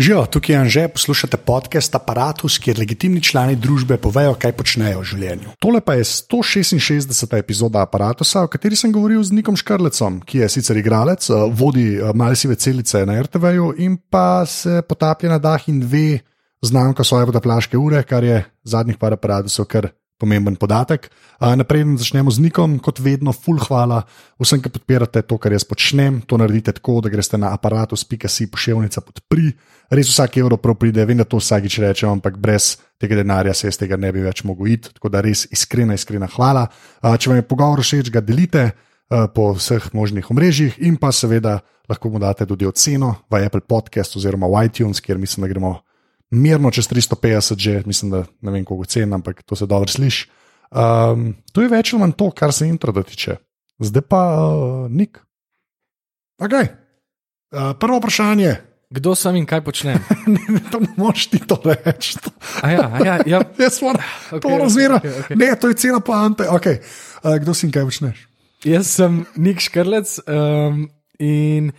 Živijo, tukaj je Anže, poslušate podcast Apparatus, kjer legitimni člani družbe povejo, kaj počnejo v življenju. Tole pa je 166. epizoda Apparatusa, v kateri sem govoril z Nikom Škrlecom, ki je sicer igralec, eh, vodi eh, malce celice na RTV in pa se potaplja na dah in ve znamka svoje vodoplaške ure, kar je zadnjih par aparatusov kar pomemben podatek. Naprej začnemo z Nikom, kot vedno, full hvala vsem, ki podpirate to, kar jaz počnem. To naredite tako, da greste na aparatus.si pošiljnica podpri. Res vsak evro prav pride, vem, da to vsakič rečem, ampak brez tega denarja se iz tega ne bi več mogel iti. Tako da res iskrena, iskrena hvala. Če vam je pogovor všeč, ga delite. Po vseh možnih omrežjih, in pa seveda lahko mu date tudi oceno v Apple Podcast oziroma v iTunes, kjer mislim, da gremo mirno čez 350, že mislim, da ne vem, koliko cen, ampak to se dobro sliši. Um, to je več ali manj to, kar se intro tiče. Zdaj pa uh, nik. Okay. Uh, prvo vprašanje. Kdo sem in kaj počnem? ne, to ne moš ti to reči. Ja, ja, ja. Jaz moram okay, to razumeti. Okay, okay. Ne, to je cena poante. Okay. Uh, kdo si in kaj počneš? Jaz sem Nik Škrlec um, in.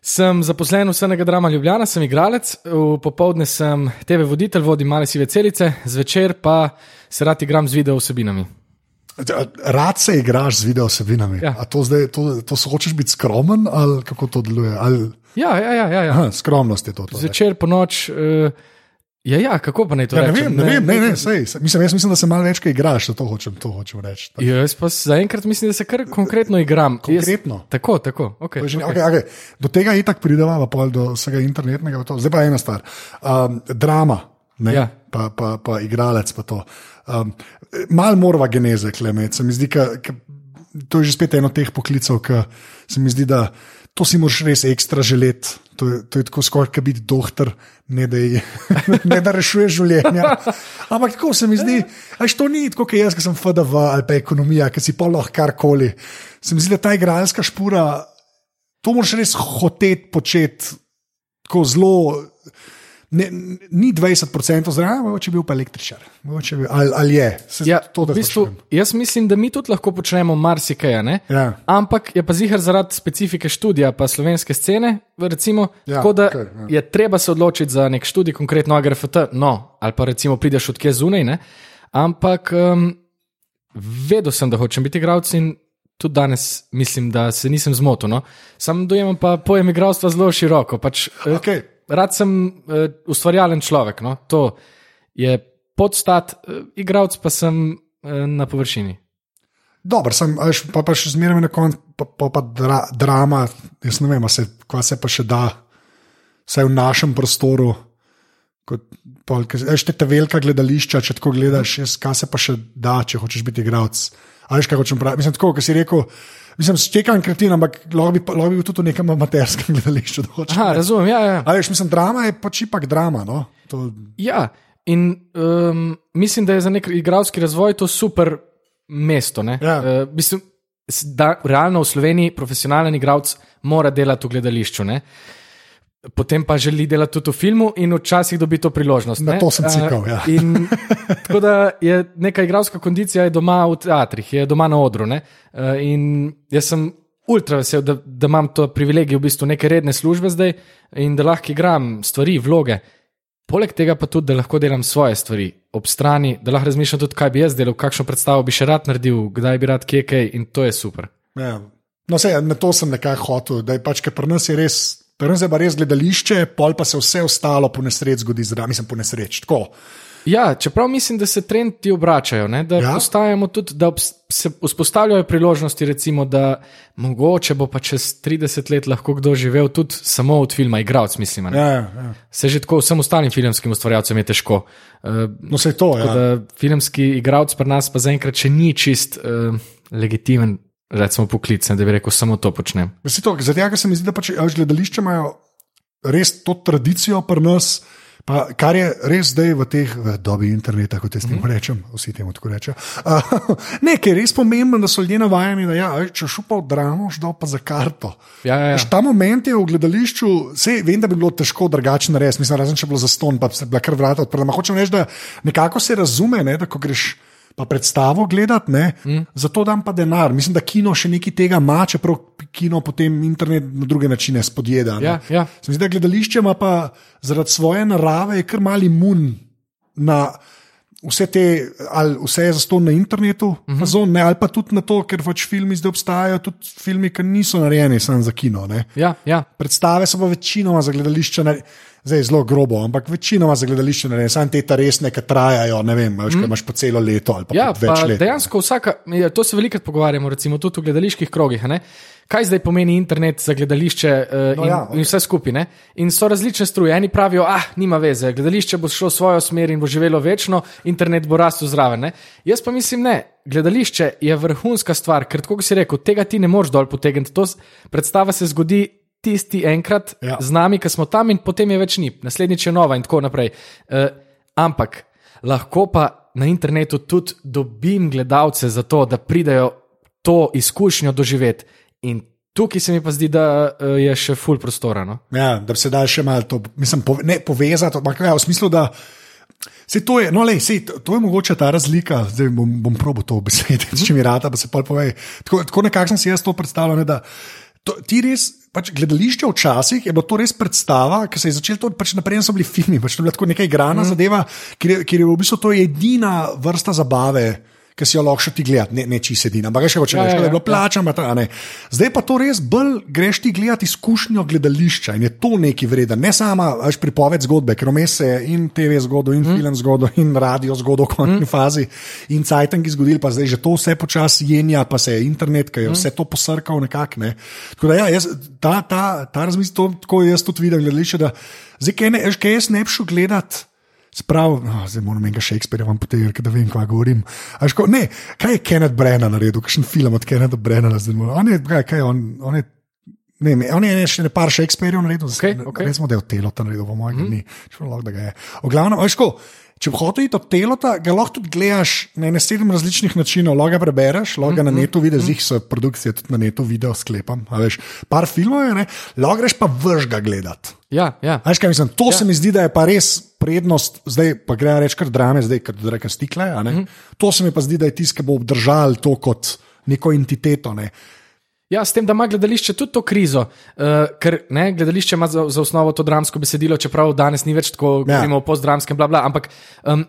Sem zaposlen v Srnega drama Ljubljana, sem igralec, v popovdne sem TV voditelj, vodim male sive celice, zvečer pa se rad igram z video vsebinami. Rad se igraš z video vsebinami. Ja. To, zdaj, to, to so hočeš biti skromen ali kako to deluje? Ali... Ja, ja, ja, ja, ja. Aha, skromnost je to. to zvečer po noč. Uh, Ja, ja, kako pa naj to ja, rečem? Ne vem, ne, ne vem, ne, ne, sej, mislim, jaz mislim, da se malo več igraš, to hočem, to hočem reči. Ja, jaz pa zaenkrat mislim, da se kar konkretno igram. Konkretno. Jaz, tako, tako. Okay, okay. Okay, okay. Do tega itak prideva, pa do vsega internetnega. Zdaj pa ena stvar. Um, drama, ja. pa, pa, pa igralec. Pa to. um, mal morava geneze, klemet. Se mi zdi, ka, ka, to je že spet eno teh poklicev, ki se mi zdi, da to si moraš res ekstra želeti. To je, to je tako skoraj, kot biti doktor, ne da, je, ne da rešuješ življenje. Ampak tako se mi zdi, da to ni tako, kot jaz, ki sem FDV ali pa ekonomija, ki si pa lahko karkoli. Se mi zdi, da ta igralska špura, to moraš res hoteti početi tako zelo ne, ni 20% zraven, mogoče bi bil pa električar. Bil, ali, ali je? Se, ja, to, v bistvu, jaz mislim, da mi tudi lahko počnemo marsikaj. Ja. Ampak je pa zihar zaradi specifike študija, pa slovenske scene. Recimo, ja, tako da okay, ja. je treba se odločiti za nek študij, konkretno AGRFT, no, ali pa recimo prideš odkje zunaj. Ne? Ampak um, vedel sem, da hočem biti igralec in tudi danes mislim, da se nisem zmotil. No? Sam dojemam pa pojem igralstva zelo široko. Pač, eh, okay rad sem uh, ustvarjalen človek. No? To je podstat, uh, igralec pa sem uh, na površini. Dobro, sem, pa, pa še zmeraj na koncu, pa, pa, pa dra, drama, jaz ne vem, se, kaj se pa še da, vse v našem prostoru. Veš, te velika gledališča, če tako gledaš, jaz, kaj se pa še da, če hočeš biti igralec. Ali veš, kaj hočem praviti? Mislim, tako, kot si rekel. Mislim, čekam kretin, ampak lahko bi, lahko bi bil tudi v nekem amaterskem gledališču. Aha, razumem, ja. ja. Ali veš, mislim, drama je pač ipak drama. No? To... Ja, in um, mislim, da je za nek igralski razvoj to super mesto. Ja. Uh, mislim, da realno v Sloveniji profesionalen igralec mora delati v gledališču. Ne? Potem pa želi delati tudi v filmu, in včasih dobi to priložnost. Na to sem cikal. Ja. In, tako da je neka igralska kondicija je doma v teatrih, je doma na odru. Ne? In jaz sem ultra vesel, da, da imam to privilegij v bistvu neke redne službe zdaj in da lahko igram stvari, vloge. Poleg tega pa tudi, da lahko delam svoje stvari ob strani, da lahko razmišljam tudi, kaj bi jaz delal, kakšno predstavo bi še rad naredil, kdaj bi rad kje kaj in to je super. Ja. No, sej, na to sem nekaj hotel, da je pač, ker pri nas je res Prvo je pa res gledališče, pol pa se vse ostalo po nesreč zgodi, zdaj mislim po nesreč. Tako. Ja, čeprav mislim, da se trendi obračajo, ne? da ja? tudi, da se vzpostavljajo priložnosti, recimo, da mogoče bo pa čez 30 let lahko kdo živel tudi samo od filma, igralec, mislim. Ja, ja, ja. Se že tako vsem ostalim filmskim ustvarjalcem je težko. Uh, no, se je to. Ja. Filmski igralec pri nas pa zaenkrat še ni čist uh, legitimen recimo, poklic, da bi rekel, samo to počnem. Zato se mi zdi, da pač gledališče imajo res to tradicijo pri nas. Pa, kar je res zdaj v teh v dobi interneta, kot jaz temu mhm. rečem, vsi temu tako rečejo. Uh, Nekaj je res pomembno, da so ljudje navajeni, da ja, če šupa v dramo, šlo pa za karto. Ja, ja, ja. Ta moment je v gledališču, vse, vem, da bi bilo težko drugače narediti, mislim, razen če bi bilo za ston, pa se bi kar vrata odprla. Hočem reči, da nekako se razume, ne, da ko greš pa predstavo gledati, ne, mm. zato dam pa denar. Mislim, da kino še nekaj tega ima, čeprav kino potem internet na druge načine spodjeda. Ja, ja. Se mi zdi, da gledališče ima pa zaradi svoje narave kar mali mun na. Vse, te, vse je zato na internetu, uh -huh. zon, ne, ali pa tudi na to, ker pač filmi zdaj obstajajo, tudi filmi, ki niso narejeni samo za kino. Ja, ja. Predstave so pa večinoma za gledališče. Ne, zdaj zelo grobo, ampak večinoma za gledališče ne vem, samo te ta resne, ki trajajo, ne vem, veš, mm. imaš po celo leto ali pa ja, več pa let. Dejansko vsaka, to se veliko pogovarjamo, recimo tudi v gledaliških krogih. Ne? Kaj zdaj pomeni internet za gledališče uh, no, in, ja, okay. in vse skupine? In so različne struje. Eni pravijo, ah, nima veze, gledališče bo šlo svojo smer in bo živelo večno, internet bo rastel zraven. Ne? Jaz pa mislim, ne. Gledališče je vrhunska stvar, ker, kot si rekel, tega ti ne moreš dol potegniti. Predstava se zgodi tisti enkrat ja. z nami, ki smo tam, in potem je več ni, naslednjič je nova in tako naprej. Uh, ampak lahko pa na internetu tudi dobim gledalce za to, da pridejo to izkušnjo doživeti. In tukaj se mi pa zdi, da uh, je še full prostora. No? Ja, da se da še malo to, mislim, pove, ne povezati, ampak ja, v smislu, da. Se to, je, no, lej, sej, to, je mogoče ta razlika, zdaj bom, bom probo to besediti, če mi rata, pa se pa povej. Tako, tako nekako sem si jaz to predstavljal, da to, ti res pač gledališče včasih je bilo to res predstava, ki se je začela, pač naprej so bili filmi, pač to je bila tako neka igrana mm. zadeva, ker je, ker je v bistvu to edina vrsta zabave ki si jo lahko še ti gledati, ne, ne či sedi. Ampak še hoče reči, ja, ja, da je bilo ja. plačano. Ja. Zdaj pa to res bolj greš ti gledati izkušnjo gledališča in je to neki vreden. Ne sama veš, pripoved zgodbe, ker vmes je in TV zgodbo, in mm. film zgodbo, in radio zgodbo v končni mm. fazi, in cajtangi zgodili, pa zdaj že to vse počasi jenja, pa se je internet, ki je mm. vse to posrkal nekako. Ne. Tako da ja, jaz, ta, ta, ta razmislek, tako jaz tudi vidim gledališče, da zdaj kaj, ne, kaj jaz ne bi šel gledati. Sprav, no, zdaj moram nekaj Shakespearea vam potegniti, da vem, kaj govorim. Ško, ne, kaj je Kenneth Brennan naredil, kakšen film od Kennetha Brennana zdaj moram. On je, kaj, kaj on, on je. Ne, on je še nekaj Shakespeareov naredil, okay, okay. ne smo del telota naredil, po mojem, mm. ni, če lahko da ga je. V glavnem, ško, če bi hotel iti od telota, ga lahko tudi gledaš na ne sedem različnih načinov, lahko ga prebereš, lahko ga na mhm, netu vidiš, mm. jih so produkcije tudi na netu video sklepam. Veš, par filmov je, lahko greš pa vrš ga gledati. Ja, ja. Veš, kaj mislim, to ja. se mi zdi, da je pa res prednost, zdaj pa gre reči kar drame, zdaj kar reke stikle. Mm. To se mi pa zdi, da je tisto, ki bo obdržal to kot neko entiteto. Ne. Ja, s tem, da ima gledališče tudi to krizo, uh, ker ne, gledališče ima za, za osnovo to dramsko besedilo, čeprav danes ni več tako, kot ja. imamo postdramskem, bla, bla. Ampak um,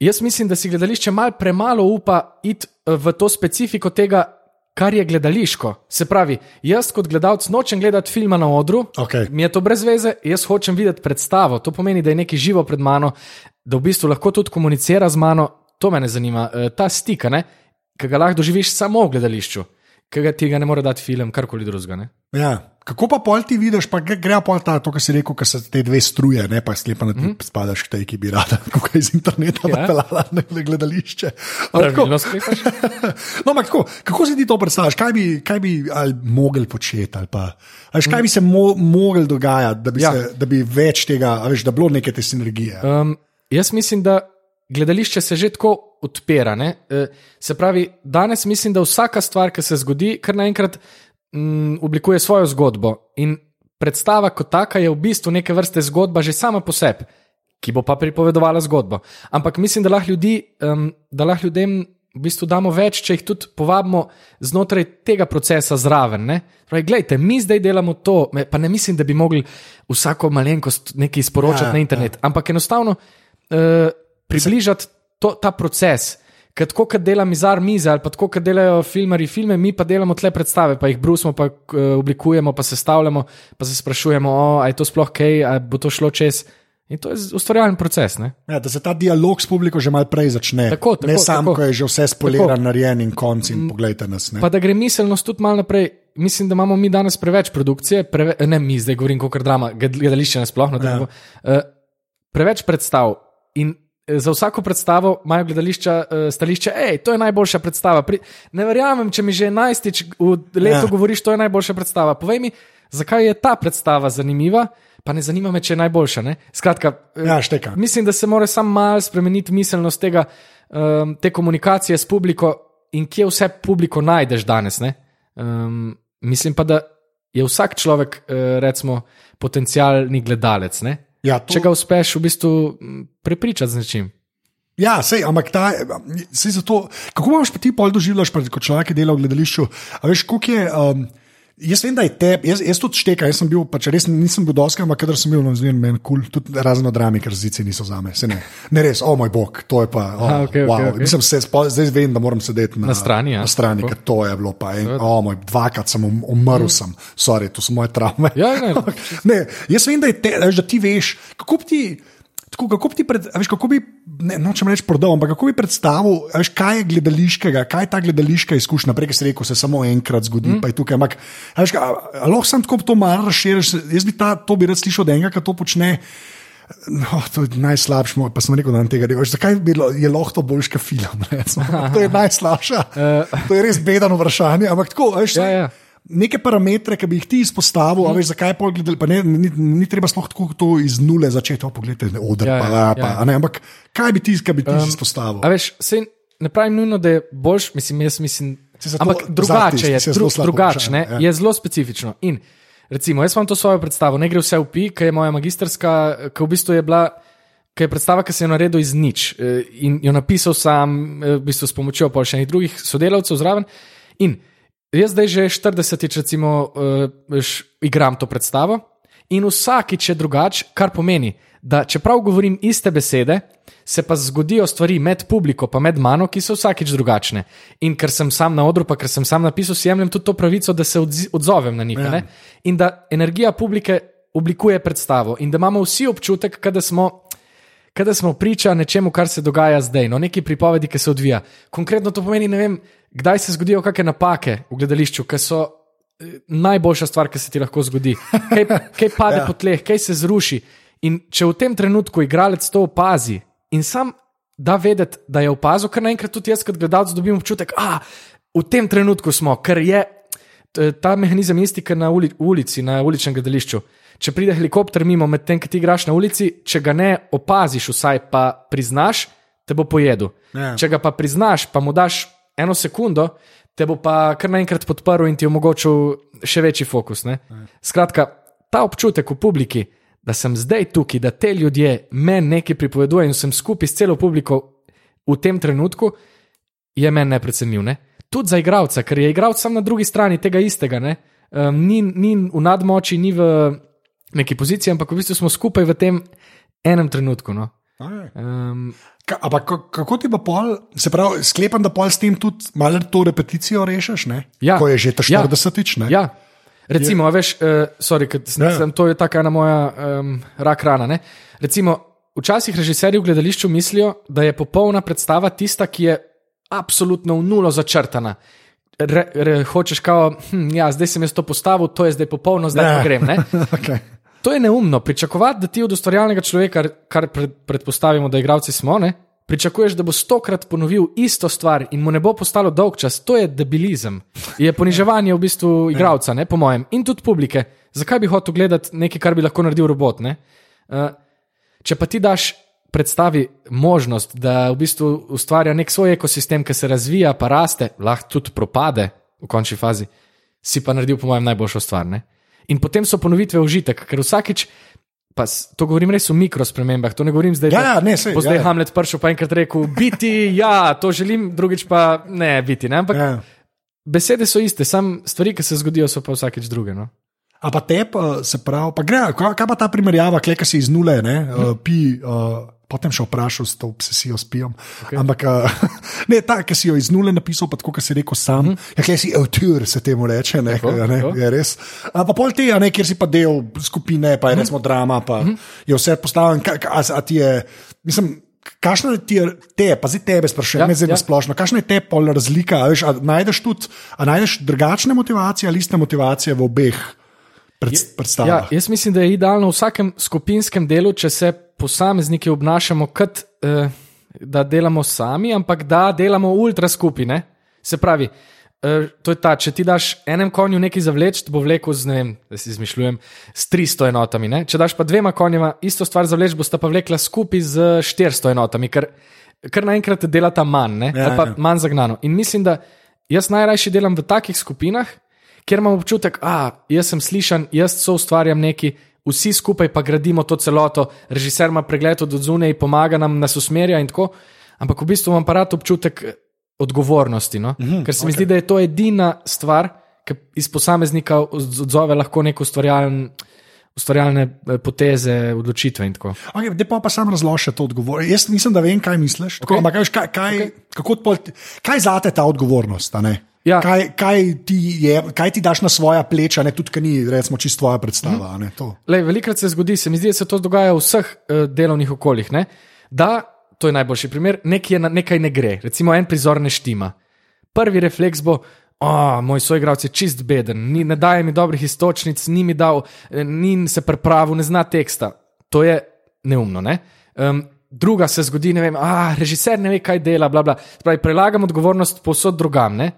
jaz mislim, da si gledališče malo premalo upa iti eh, v to specifiko tega, kar je gledališko. Se pravi, jaz kot gledalec nočem gledati filma na odru, okay. mi je to brez veze, jaz hočem videti predstavo. To pomeni, da je nekaj živo pred mano, da v bistvu lahko tudi komunicira z mano. To me zanima, uh, ta stik, ki ga lahko doživiš samo v gledališču ga tega ne more dati film, karkoli drugega. Ja. Kako pa pol ti vidiš, pa gre, pol ta, to, kar si rekel, ker se te dve struje, ne pa sklepa na ti, mm -hmm. spadaš k tej, ki bi rada, kako iz interneta ja. pelala na gledališče. Pravilno sklepaš. no, ampak kako, kako si ti to predstavljaš, kaj bi, kaj bi mogli početi, ali pa, ali kaj bi se mo mogli dogajati, da bi, ja. se, da bi več tega, veš, da bi bilo neke te sinergije? Um, jaz mislim, da gledališče se že tako odpira. Ne? E, se pravi, danes mislim, da vsaka stvar, ki se zgodi, kar naenkrat mm, oblikuje svojo zgodbo. In predstava kot taka je v bistvu neke vrste zgodba že sama po sebi, ki bo pa pripovedovala zgodbo. Ampak mislim, da lahko, ljudi, um, da lahko ljudem. V bistvu damo več, če jih tudi povabimo znotraj tega procesa zraven. Pravi, gledajte, mi zdaj delamo to, pa ne mislim, da bi mogli vsako malenkost nekaj sporočati ja, na internet, ja. ampak enostavno uh, približati to, ta proces. Ker tako, kot dela mizar mize ali pa tako, kot delajo filmari filme, mi pa delamo tle predstave, pa jih brusimo, pa uh, oblikujemo, pa se stavljamo, pa se sprašujemo, ali je to sploh kaj, ali bo to šlo čez. In to je ustvarjalen proces. Ja, da se ta dialog s publiko že malo prej začne. Tako, tako, ne samo, ko je že vse spoliran, narejen in konc in pogledajte nas. Ne. Pa da gre miselnost tudi malo naprej. Mislim, da imamo mi danes preveč produkcije, preve, ne mi zdaj govorim kot drama, gledališče nasplošno. Ja. Uh, preveč predstav. In za vsako predstavo imajo gledališča uh, stališče, hej, to je najboljša predstava. Pri, ne verjamem, če mi že enajstič v letu ja. govoriš, to je najboljša predstava. Povej mi, zakaj je ta predstava zanimiva, pa ne zanima me, če je najboljša. Ne? Skratka, eh, ja, mislim, da se mora samo malo spremeniti miselnost tega, um, te komunikacije s publiko in kje vse publiko najdeš danes. Um, mislim pa, da je vsak človek, uh, recimo, potencijalni gledalec. Ne? Ja, to... Če ga uspeš v bistvu prepričati z nečim. Ja, sej, ampak ta, sej zato, kako imaš pa ti pol doživljaš, pa, kot človek, ki dela v gledališču? A veš, koliko je. Um, Jaz vem, da je te, jaz, jaz tudi štekam, jaz sem bil, pač res nisem bil doskal, ampak kadar sem bil na meni kul, cool, tudi razno drami, ker zici niso za me. Ne, ne res, o oh, moj bog, to je pa. Oh, Aha, okay, wow. okay, okay. Mislim, se, zdaj vem, da moram sedeti na, Na strani, ja. Na strani, ker to je bilo pa. En, oh, moj, dvakrat sem um, umrl, mm. sem, sorry, to so moje travme. Ja, ne. ne, jaz vem, da, je te, da ti veš, kako bi ti. Tako, kako bi ti, pred, veš, kako bi, ne nočem reči prodal, ampak kako bi predstavil, veš, kaj je gledališkega, kaj je ta gledališka izkušnja. Prej si rekel, se samo enkrat zgodi, mm. pa je tukaj. Ampak, veš, a, a, lahko sem tako to malo razširil, jaz bi ta, to bi rad slišal od enega, ki to počne. No, to je najslabše, pa sem rekel, da tega ne veš. Zakaj bilo, je lahko boljši kot film? To je najslabše. to je res bedano vprašanje, ampak tako, veš. Ja, ja. Neke parametre, ki bi jih ti izpostavil, mm. veš, zakaj je gledal, ne, ni, ni treba sploh tako to iz nule začeti, oh, poglejte, oder, Ja, pa, ja, pa, ja. ne, ampak kaj bi ti, kaj bi ti um, izpostavil? A veš, sej, ne pravim nujno, da je boljš, mislim, jaz mislim. Ampak drugače je, dru, drugače ja. je zelo specifično. In recimo, jaz vam to svojo predstavo, ne gre vse v pi, ki je moja magistrska, ki v bistvu je bila. Ki je predstava, ki se je naredil iz nič eh, in jo napisal sam, eh, v bistvu s pomočjo pa še enih drugih sodelavcev zraven. In jaz zdaj že 40-tič, recimo, š- igram to predstavo in vsakič je drugače, kar pomeni, da čeprav govorim iste besede, se pa zgodijo stvari med publiko, pa med mano, ki so vsakič drugačne. In ker sem sam na odru, pa ker sem sam napisal, si jemljem tudi to pravico, da se odzovem na njih. Ja. Ja. In da energija publike oblikuje predstavo, in da imamo vsi občutek, da smo. Kada smo priča nečemu, kar se dogaja zdaj, no, neki pripovedi, ki se odvija. Konkretno to pomeni, ne vem, kdaj se zgodijo kakšne napake v gledališču, ki so eh, najboljša stvar, ki se ti lahko zgodi. Kaj, kaj pade Ja. po tleh, kaj se zruši. In če v tem trenutku igralec to opazi in sam da vedeti, da je opazil, ker naenkrat tudi jaz, kot gledalec, dobim občutek, da v tem trenutku smo, ker je ta mehanizem isti, kot na uli, ulici, na uličnem gledališču. Če pride helikopter mimo, medtem ko ti igraš na ulici, če ga ne opaziš, vsaj pa priznaš, te bo pojedel. Ja. Če ga pa priznaš, pa mu daš eno sekundo, te bo pa kar naenkrat podprl in ti omogočil še večji fokus. Ne? Skratka, ta občutek v publiki, da sem zdaj tukaj, da te ljudje meni nekaj pripovedujejo in sem skupaj s celo publiko v tem trenutku, je meni neprecenljiv. Ne? Tudi za igralca, ker je igralec sam na drugi strani tega istega. Ne? Um, ni, ni v nadmoči, ni v neki poziciji, ampak v bistvu smo skupaj v tem enem trenutku. No? Um, ampak ka- kako ti pa pol, se pravi, sklepam, da pol s tem tudi malo to repeticijo rešiš, ne? Ja. Ko je že ta Ja. 40-tič, ne? Ja. Recimo, a veš, uh, sorry, sem, Ja. ja. sem, to je tako ena moja um, rak rana. Ne? Recimo, včasih režiserji v gledališču mislijo, da je popolna predstava tista, ki je absolutno v nulo začrtana. Re, re, hočeš kao, hm, ja, zdaj sem jaz to postavil, to je zdaj popolno, zdaj Ja. pa grem. Ne? okay. To je neumno. Pričakovati, da ti od ustvarjalnega človeka, kar pred, predpostavimo, da igravci smo, ne, pričakuješ, da bo stokrat ponovil isto stvar in mu ne bo postalo dolg čas, to je debilizem. Je poniževanje v bistvu igravca, ne, po mojem, in tudi publike. Zakaj bi hotel gledati nekaj, kar bi lahko naredil robot? Ne? Uh, če pa ti daš predstavi možnost, da v bistvu ustvarja nek svoj ekosistem, ki se razvija, pa raste, lahko tudi propade v končni fazi, si pa naredil, po mojem, najboljšo stvar. Ne? In potem so ponovitve užitek, ker vsakič, pa to govorim res o mikrospremembah, to ne govorim zdaj, Ja, da ja, ne, sej, bo zdaj ja. Hamlet prišel pa enkrat rekel: biti, ja, to želim, drugič pa ne biti. Ne? Ampak Ja. besede so iste, samo stvari, ki se zgodijo, so pa vsakič druge. No? A pa te, se pravi, pa gre, kaj, pa ta primerjava, kleka si iz nule, ne, Mhm. uh, pi. Uh, Potem še vprašal s to obsesijo s pijem. Okay. Ampak, uh, ne, ta, ki si jo iz nule napisal, pa tako, kot si rekel sam. Mm -hmm. Ja, klej si avtor, se temu reče, ne. Tako, ne tako. je res. A pa pol tega, ne, kjer si pa del skupine, pa je recimo drama, pa mm -hmm. je vse postavljeno, a, a ti je, mislim. Kakšno je ti, te, pa zdaj tebe sprašujem, Ja, ja, zdaj ja. splošno, kakšna je te pol razlika? A, veš, a najdeš tudi, a najdeš drugačne motivacije ali iste motivacije v obeh pred, predstavah? Ja, jaz mislim, da je idealno v vsakem skupinskem delu, če se posamezniki obnašamo kot eh, da delamo sami, ampak da delamo ultra skupine. Se pravi, eh, to je ta, če ti daš enem konju nekaj zavleč, bo vlekel z, ne vem, da si izmišljujem, s 300 enotami. Ne? Če daš pa dvema konjema isto stvar zavleč, bosta pa vlekla skupaj z 400 enotami, ker, ker naenkrat delata manj, ne? Ja, ali pa ja. manj zagnano. In mislim, da jaz najrajši delam v takih skupinah, kjer imam občutek, da jaz sem slišan, jaz so ustvarjam neki, vsi skupaj pa gradimo to celoto, režiser ima pregled od zunaj, pomaga nam, nas usmerja in tako. ampak v bistvu imam pa rad občutek eh, odgovornosti. No? Uh -huh, Ker se mi okay. zdi, da je to edina stvar, ki iz posameznika odzove lahko nek ustvarjalen. Ustvarjalne eh, poteze, odločitve in tako. Okay, pa pa sam razloži to odgovornost. Jaz mislim, da vem, kaj misliš. Tako, okay. ampak, kaj, kaj, okay. kako, kaj zate ta odgovornost? Ja. Kaj, kaj, ti je, kaj ti daš na svoja pleča, ne tudi, ker ni recimo, čisto tvoja predstava. Mm. Lej, velikrat se zgodi, se mi zdi, da se to dogaja v vseh uh, delovnih okoljih. Ne? Da, to je najboljši primer, nekaj, na, nekaj ne gre, recimo en prizor ne štima. Prvi refleks bo. Oh, moj soigralec je čist beden, ni, ne daje mi dobrih istočnic, ni mi dal, eh, ni se pripravil, ne zna teksta. To je neumno. Ne? Um, druga se zgodi, ne vem, ah, režiser ne ve, kaj dela. Bla, bla. Pravi, prelagam odgovornost posod drugam. Ne?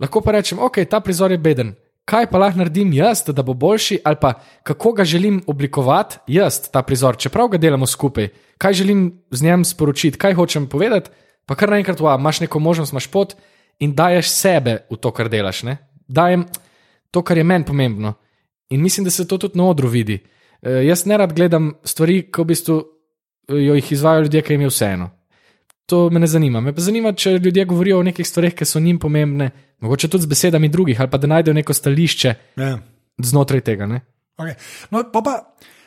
Lahko pa rečem, ok, ta prizor je beden. Kaj pa lahko naredim jaz, da bo boljši, ali pa kako ga želim oblikovati jaz, ta prizor, čeprav ga delamo skupaj, kaj želim z njim sporočiti, kaj hočem povedati, pa kar naenkrat, wow, imaš neko možnost, imaš pot in daješ sebe v to, kar delaš. Ne? Dajem to, kar je meni pomembno. In mislim, da se to tudi na odru vidi. E, jaz ne rad gledam stvari, ko v bistvu eh, jo izvajo ljudje, ki jim je vseeno. To me ne zanima. Me pa zanima, če ljudje govorijo o nekih stvarih, ki so njim pomembne, mogoče tudi z besedami drugih, ali pa da najdejo neko stališče ja. znotraj tega. Okay. No, pa pa,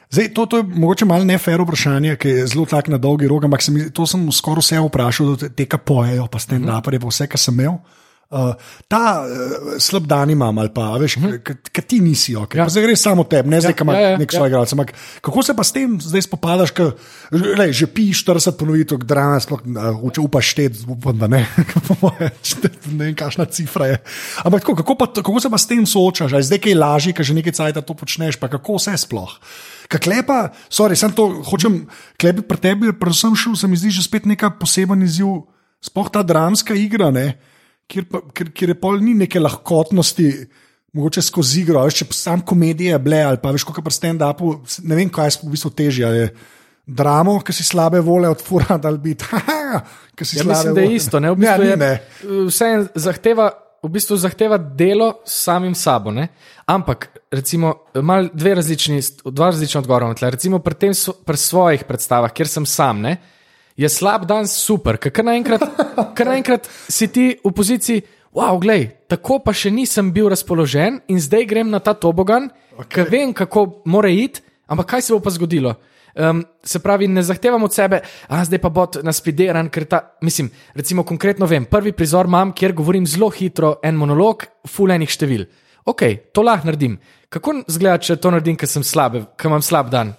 zdaj, to, to je mogoče malo nefer vprašanje, ki je zelo tak na dolgi rok, ampak sem, to sem skoraj vse vprašal, da te kapojejo, pa ste napredi, pa vse, kar sem imel. Uh, ta uh, slab dan imam, ali pa veš, uh -huh. kaj ti nisi, okay. ja. zdaj greš samo tebi, ne zdaj, ki imaš ja, ja, nek svoj ja. igralec. Kako se pa s tem zdaj spopadaš, ko že piš 40 ponovitev, drama, sploh uh, upaš šteti, upam, da ne, ne vem, kakšna cifra je. Ampak tako, kako, pa, kako se pa s tem soočaš, zdaj kaj lažje, ker že nekaj cajt to počneš, pa kako vse sploh. Kaj klepa, sorry, sem to hočem, klepi pri tebi, predvsem šel, se mi zdi že spet neka poseben izziv, sploh ta dramska igra, ne kjer, pa, kjer, kjer je pol ni neke lahkotnosti, mogoče skozi igro, veš, če sam komedije ble ali pa veš, kako pa stand-upu, ne vem, kaj je v bistvu težje. Dramo, ki si slabe vole od fura, da bi ta. Ja, mislim, da je isto. Ne? V bistvu ja, ne. Vse zahteva, v bistvu zahteva delo s samim sabo. Ne? Ampak, recimo, dve različni, dva različna odgovora. Recimo pri, tem, pri svojih predstavah, kjer sem sam. Ne? Je slab dan super, ker naenkrat, naenkrat si ti v poziciji, wow, glej, tako pa še nisem bil razpoložen in zdaj grem na ta tobogan, okay. ker vem, kako mora iti, ampak kaj se bo pa zgodilo. Um, se pravi, ne zahtevam od sebe, da zdaj pa bo naspideran, ker ta, mislim, recimo konkretno vem, prvi prizor imam, kjer govorim zelo hitro en monolog, fulejnih števil. Ok, to lahko naredim. Kako zgleda, če to naredim, ker sem slab, ker imam slab dan?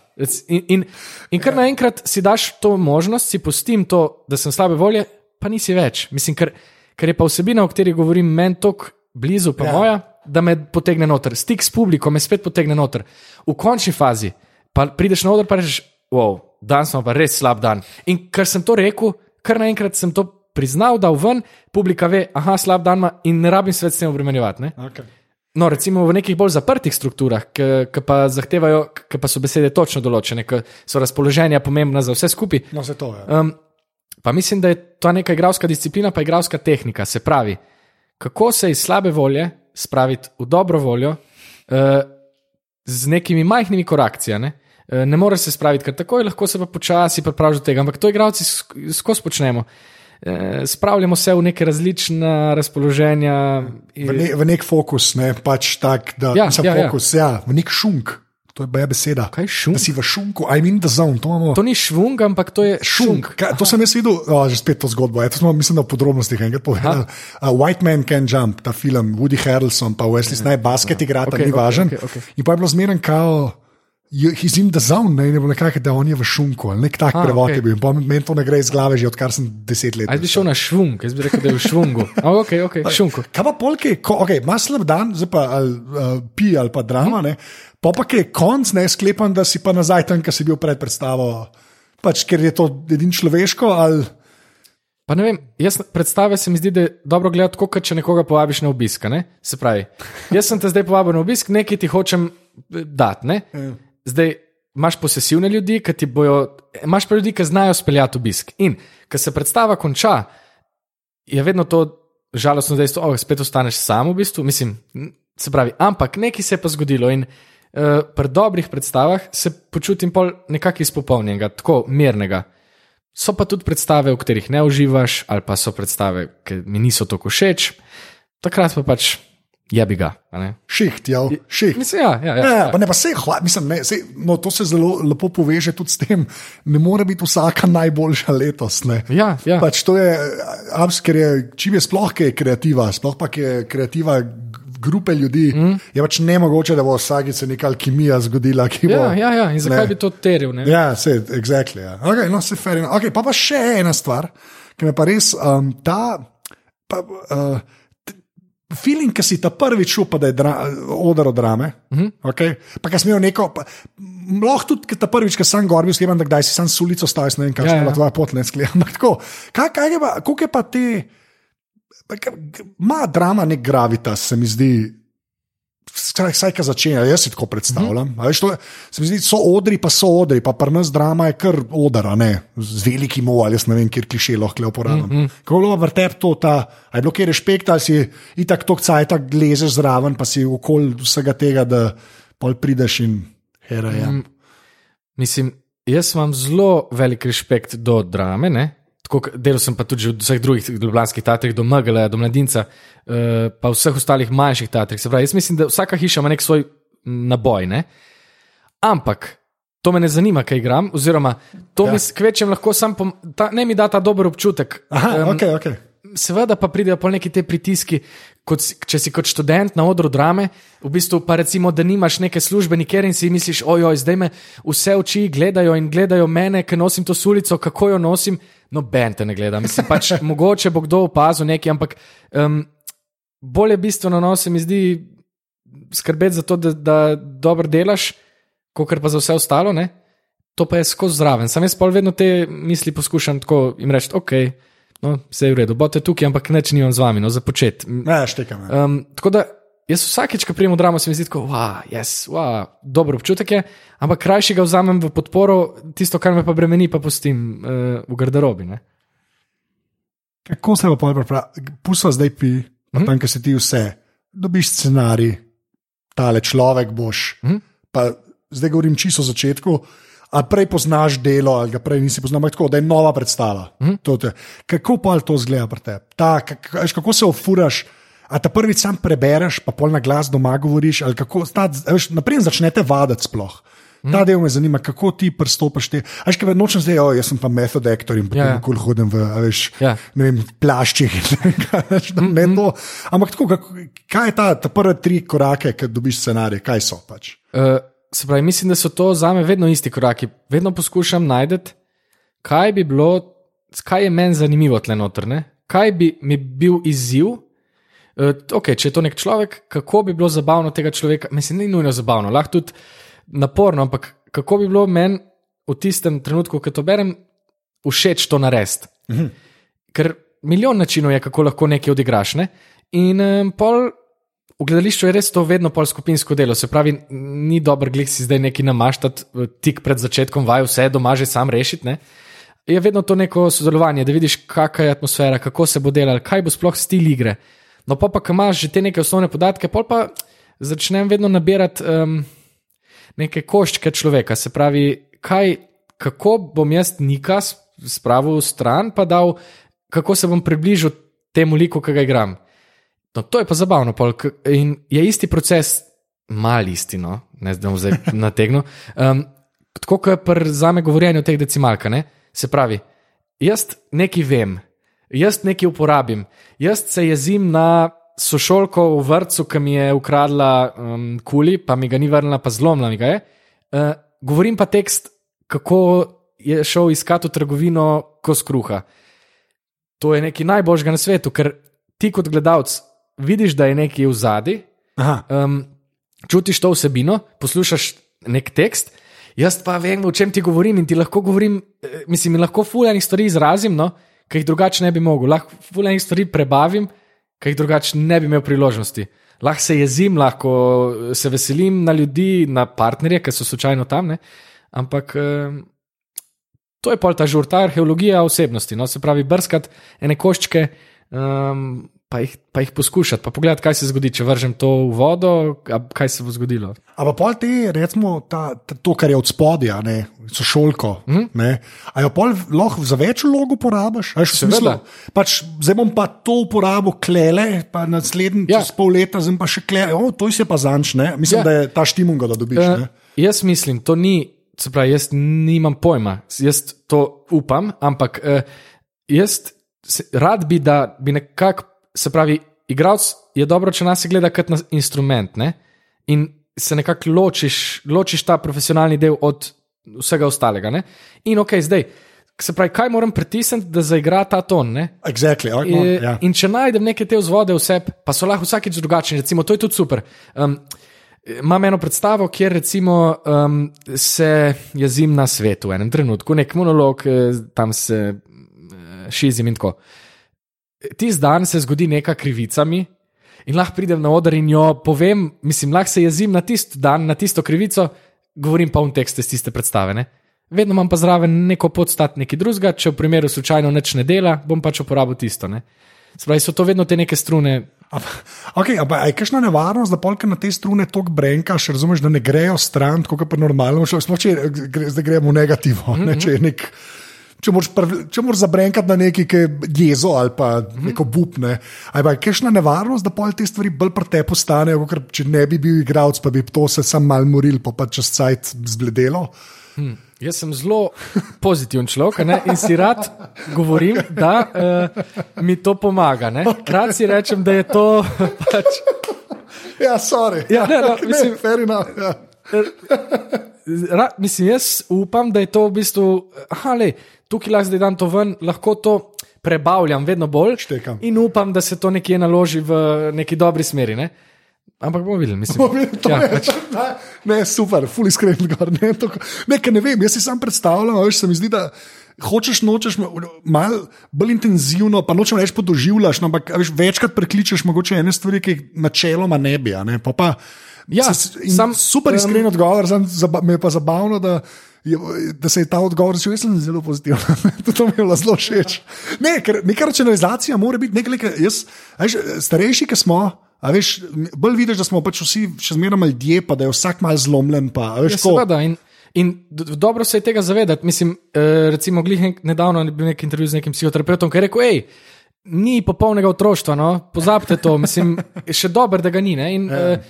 In, in, in kar naenkrat si daš to možnost, si pustim to, da sem slabe volje, pa nisi več. Mislim, ker, ker je pa vsebina, o kateri govorim, meni tako blizu, pa ja. moja, da me potegne noter. Stik s publikom me spet potegne noter. V končni fazi pa prideš na oder in rečeš, wow, danes smo pa res slab dan. In ker sem to rekel, kar naenkrat sem to priznal, da v ven, publika ve, aha, slab dan ima in ne rabim svet s tem obremenjevati. Okay. No, recimo v nekih bolj zaprtih strukturah, ki pa zahtevajo, ki pa so besede točno določene, ki so razpoloženja pomembna za vse skupaj. No, se to je. Um, pa mislim, da je to neka igralska disciplina, pa igralska tehnika. Se pravi, kako se iz slabe volje spraviti v dobro voljo uh, z nekimi majhnimi korekcijami. Uh, ne moreš se spraviti kar takoj, lahko se pa počasi pripraviš do tega, ampak to igralci skozi počnemo. Eh, spravljamo se v neke različne razpoloženja. V, ne, v nek fokus, ne pač tak, da ja, ja, ja. fokus, ja. ja, v nek šunk. To je beseda. Kaj je šunk? Da si v šunku, I mean the zone. To, imamo... to ni švung, ampak to je šunk. šunk. Kaj, to sem jaz videl, oh, že spet to zgodbo. Ja, to smo, mislim, da v podrobnostih enkrat povedali. Uh, White Man Can Jump, ta film, Woody Harrelson, pa Wesley ja, Snipes, basket igrata, okay, ni okay, važen. Okay, okay. In pa je bilo zmeren kao he's in the zone, ne, ne bo nekako, da on je v šunku ali nek tak ah, prevod okay. je bil. Meni to ne gre iz glave, že odkar sem deset let. Jaz bi šel na švung, jaz bi rekel, da je v švungu. Oh, okay, okay, šunku. Kaj pa polke, okay, imaš slab dan, zdaj pa ali, uh, pi ali pa drama, hmm. pa pa je konc, ne sklepam, da si pa nazaj tam, kjer si bil pred predstavo. Pač, ker je to edin človeško ali. Pa ne vem, jaz predstave se mi zdi, da je dobro gledati, kot če nekoga povabiš na obisk. Ne? Se pravi, jaz sem te zdaj povabil na obisk, nekaj ti hočem eh, dati. Ja zdaj imaš posesivne ljudi, ki ti bojo, imaš pa ljudi, ki znajo speljati obisk. In ko se predstava konča, je vedno to žalostno dejstvo, da oh, spet ostaneš sam v bistvu. Mislim, se pravi, ampak nekaj se je pa zgodilo in uh, pri dobrih predstavah se počutim pol nekako izpopolnjenega, tako mirnega. So pa tudi predstave, v katerih ne uživaš, ali pa so predstave, ki mi niso tako všeč, takrat pa pač je bi ga. ne. Šiht, ja, šiht. Mislim, ja, ja, ja, Ja, ja. pa ne pa se hvala, mislim, ne, sej, no, to se zelo lepo poveže tudi s tem, ne more biti vsaka najboljša letos. Ne. Ja, ja. Pač to je, ker je, čim je sploh kaj kreativa, sploh pa ki je kreativa grupe ljudi, mm. je pač ne mogoče, da bo vsakice neka alkimija zgodila. ki Bo, ja, ja, ja. In zakaj ne. bi to teril? ne? Ja, se, exactly, ja. okay, no, se fair okay, pa pa še ena stvar, ki me pa res um, ta. Pa, uh, Feeling, ki si ta prvič šel, pa da je dra, odar od drame. Uh -huh. okay? Pa ki imel neko, lahko tudi ta prvič, ki sem gor bil, sklepam, da kdaj si sam s ulico stal, ne vem, kakšna Ja, je ja. bila tvoja pot, ne sklepam. Kaj, kaj je pa, koliko je pa te, ima drama nek gravitas, se mi zdi. Skraj, Saj, ki začenja, jaz si tako predstavljam. Mm -hmm. veš, to, se mi zdi, so odri, pa so odri, pa pri nas drama je kar odar, a ne z velikim O, ali jaz ne vem, kjer kliše lahko uporabljam. Mm -hmm. Kako je bilo vrtep to, ta, a je bilo kjer respekt, ali si itak tok cajt, lezeš zraven, pa si okoli vsega tega, da pol prideš in hera je. Mm. Mislim, jaz imam zelo velik respekt do drame. Ne? Tako, delal sem pa tudi v vseh drugih ljubljanskih teatrih, do Mgla, do Mladinca, eh, pa vseh ostalih manjših teatrih. Se pravi, jaz mislim, da vsaka hiša ima nek svoj naboj. Ne? Ampak to me ne zanima, kaj igram, oziroma to ja. mi s kvečem lahko sam, pom, ta, ne mi da ta dober občutek. Aha, Em, ok, ok. Seveda pa pridejo pol neki te pritiski, kot, če si kot študent na odru drame, v bistvu pa recimo, da nimaš neke službe nikjer in si misliš, ojoj, zdaj me vse oči gledajo in gledajo mene, ker nosim to sulico, kako jo nosim. No, ben te ne gleda. Mislim, pač mogoče bo kdo opazil nekaj, ampak um, bolje bistveno no, se mi zdi skrbeti za to, da, da dobro delaš, kot pa za vse ostalo. Ne? To pa je skozi zraven. Sam jaz pa vedno te misli poskušam tako jim reči, ok, no, vse je v redu, bote tukaj, ampak neč nimam z vami, no, za počet. Ne, štekam. Ja. Um, tako da jaz vsakeč, ko prijem v dramo, se mi zdi tako, wow, yes, wow, dober občutek je, ampak krajši ga vzamem v podporo, tisto, kar me pa bremeni, pa pustim uh, v garderobi. Ne? Kako se bo pripravil? Pusto zdaj pi, pa Mhm. tam, ki si ti vse, dobiš scenarij, tale človek boš. Mhm. Pa zdaj govorim čisto o začetku. A prej poznaš delo, ali ga prej nisi poznal, tako, da je nova predstava. To te- Kako pa to zgleda pri tebi? Kako se ofuraš? A ta prvič sam prebereš, pa pol na glas doma govoriš, ali kako, ta, veš, naprej začnete vaditi sploh. Mhm. Ta del me zanima, kako ti pristopiš te. Ajš, kaj nočem zdaj, oh, jaz sem pa method actor in potem Ja, ja, ja. hodim v, veš, Ja. ne vem, plaščih. ne da Ne to. Ampak tako, kako, kaj je ta, ta prve tri korake, ki dobiš scenarij, kaj so pač? Uh, se pravi, mislim, da so to za me vedno isti koraki. Vedno poskušam najti, kaj bi bilo, kaj je meni zanimivo tle noter, ne? kaj bi mi bil izziv. Uh, okay, če je to nek človek, kako bi bilo zabavno tega človeka, mislim, ni nujno zabavno, lahko tudi naporno, ampak kako bi bilo meni v tistem trenutku, ko to berem, všeč to narediti. Ker milijon načinov je, kako lahko nekaj odigraš. Ne? In um, pol v gledališču je res to vedno pol skupinsko delo. Se pravi, ni dobro glih si zdaj neki namaštati eh, tik pred začetkom vaj, vse doma že sam rešiti. Ne? Je vedno to neko sodelovanje, da vidiš, kakšna je atmosfera, kako se bo delalo, kaj bo sploh stil igre. No, pa pa, ko imaš že te neke osnovne podatke, pol pa začnem vedno nabirati um, neke koščke človeka. Se pravi, kaj, kako bom jaz Nika spravil v stran, pa dal, kako se bom približal temu liku, ki ga igram. No, to je pa zabavno. Pol, in je isti proces, mal isti, no, ne zdaj bom zdaj nategnil. Um, tako kot pri zame govorjenju o teh decimalkah. Se pravi, jaz nekaj vem, jaz nekaj uporabim, jaz se jezim na sošolko v vrtu, ki mi je ukradla um, kuli, pa mi ga ni vrnila, pa zlomila mi ga je. Uh, govorim pa tekst, kako je šel iskat v trgovino kos kruha. To je nekaj najboljšega na svetu, ker ti kot gledalec vidiš, da je nekaj v zadnji, um, čutiš to vsebino, poslušaš nek tekst. Jaz pa vem, o čem ti govorim in ti lahko govorim, eh, mislim, lahko fuljanih stvari izrazim, no, ki jih drugače ne bi mogel. Lahko fuljanih stvari prebavim, ki jih drugače ne bi imel priložnosti. Lahko se jezim, lahko eh, se veselim na ljudi, na partnerje, ki so slučajno tam, ne? ampak um, to je pol ta žur, ta arheologija osebnosti. No? Se pravi, brskati ene koščke, um, pa jih, pa jih poskušati, pa pogledati, kaj se zgodi, če vržem to v vodo, kaj se bo zgodilo. Ampak pol te, recimo, ta, ta, to, kar je od spodja, ne, so šolko. Mm. A jo pol lahko za več vlog uporabiš? Seveda. pač, zdaj bom pa to uporabil klele, pa naslednji Ja. čez pol leta, zdaj pa še klele. O, to je pa zanč, ne? Mislim, ja. da je ta štimunga, da dobiš. Uh, ne. jaz mislim, to ni, se pravi, jaz nimam pojma, jaz to upam, ampak uh, jaz se, rad bi, da bi nekako, se pravi, igralec je dobro, če nas gleda kot na instrument ne? in se nekako ločiš, ločiš ta profesionalni del od vsega ostalega. Ne? In ok, zdaj. Se pravi, kaj moram pritisniti, da zaigra ta ton? Ne? Exactly, okay, no, E, ja. In če najdem neke te vzvode v sebi, pa so lahko vsakeč drugačni, recimo, to je tudi super. Um, Imam eno predstavo, kjer recimo, um, se jezim na svetu v enem trenutku, nek monolog, eh, tam se eh, šizim in tako. Tisti dan se zgodi neka krivica mi in lahko pridem na oder in jo povem, mislim, lahko se jezim na tisti dan, na tisto krivico, govorim pa v tekste iz tiste predstave. Ne? Vedno imam pa zraven neko podstat neki drugega, če v primeru slučajno nič ne dela, bom pač uporabil tisto. Ne? Spravi, so to vedno te neke strune. Okay, ampak je kakšna nevarnost, da polk na te strune tako brenkaš, razumeš, da ne grejo stran, kot pa normalno, sploh če gre, zdaj gremo v negativo. Mm -hmm. ne, če je nek, Če moraš, če moraš zabrenkati na neki ki je jezo ali pa neko bupne, ali pa je kakšna nevarnost, da pol te stvari bolj pri tebi postanejo, ker če ne bi bil igralec, pa bi to se sam mal moril, pa pa čez cajt zbledelo. Jaz sem zelo pozitiven človek a ne, in si rad govorim, da uh, mi to pomaga. Ne. Rad si rečem, da je to pač. Ja, sorry. Ja, ne, no, ne, mislim- fair enough. Ja. Ra, mislim, jaz upam, da je to v bistvu, aha, le, tukaj lahko zdaj dam to ven, lahko to prebavljam vedno bolj. Štekam. In upam, da se to nekje naloži v neki dobri smeri. Ne? Ampak bomo videli, mislim. To ja, je, pač, ne, super, ful iskren gor. Ne, to, ne, ne vem, jaz si sam predstavljam, veš, se mi zdi, da hočeš, nočeš, malo bolj intenzivno, pa nočem reči podoživljaš, no, ampak veš, večkrat prekličeš mogoče ene stvari, ki jih načeloma ne bi. Ne, pa pa, Ja, sam, super iskren odgovor, sam, zaba, me je pa zabavno, da, je, da se je ta odgovor začel. Jaz sem zelo pozitiven, to mi je bilo zelo všeč. Ne, ker neka racionalizacija mora biti nekaj, nekaj jaz, veš, starejši, ki smo. A veš, bolj vidiš, da smo pač vsi še zmeraj ljudje, pa da je vsak mal zlomljen. Pa, veš, Ja, seveda. In, in dobro se je tega zavedati. Mislim, eh, recimo, glih nedavno je bil nek intervju z nekim psihoterapeutom, ki je rekel: hej, ni popolnega otroštva, no? pozabite to. Mislim, še dobro, da ga ni. ne." In, Ja.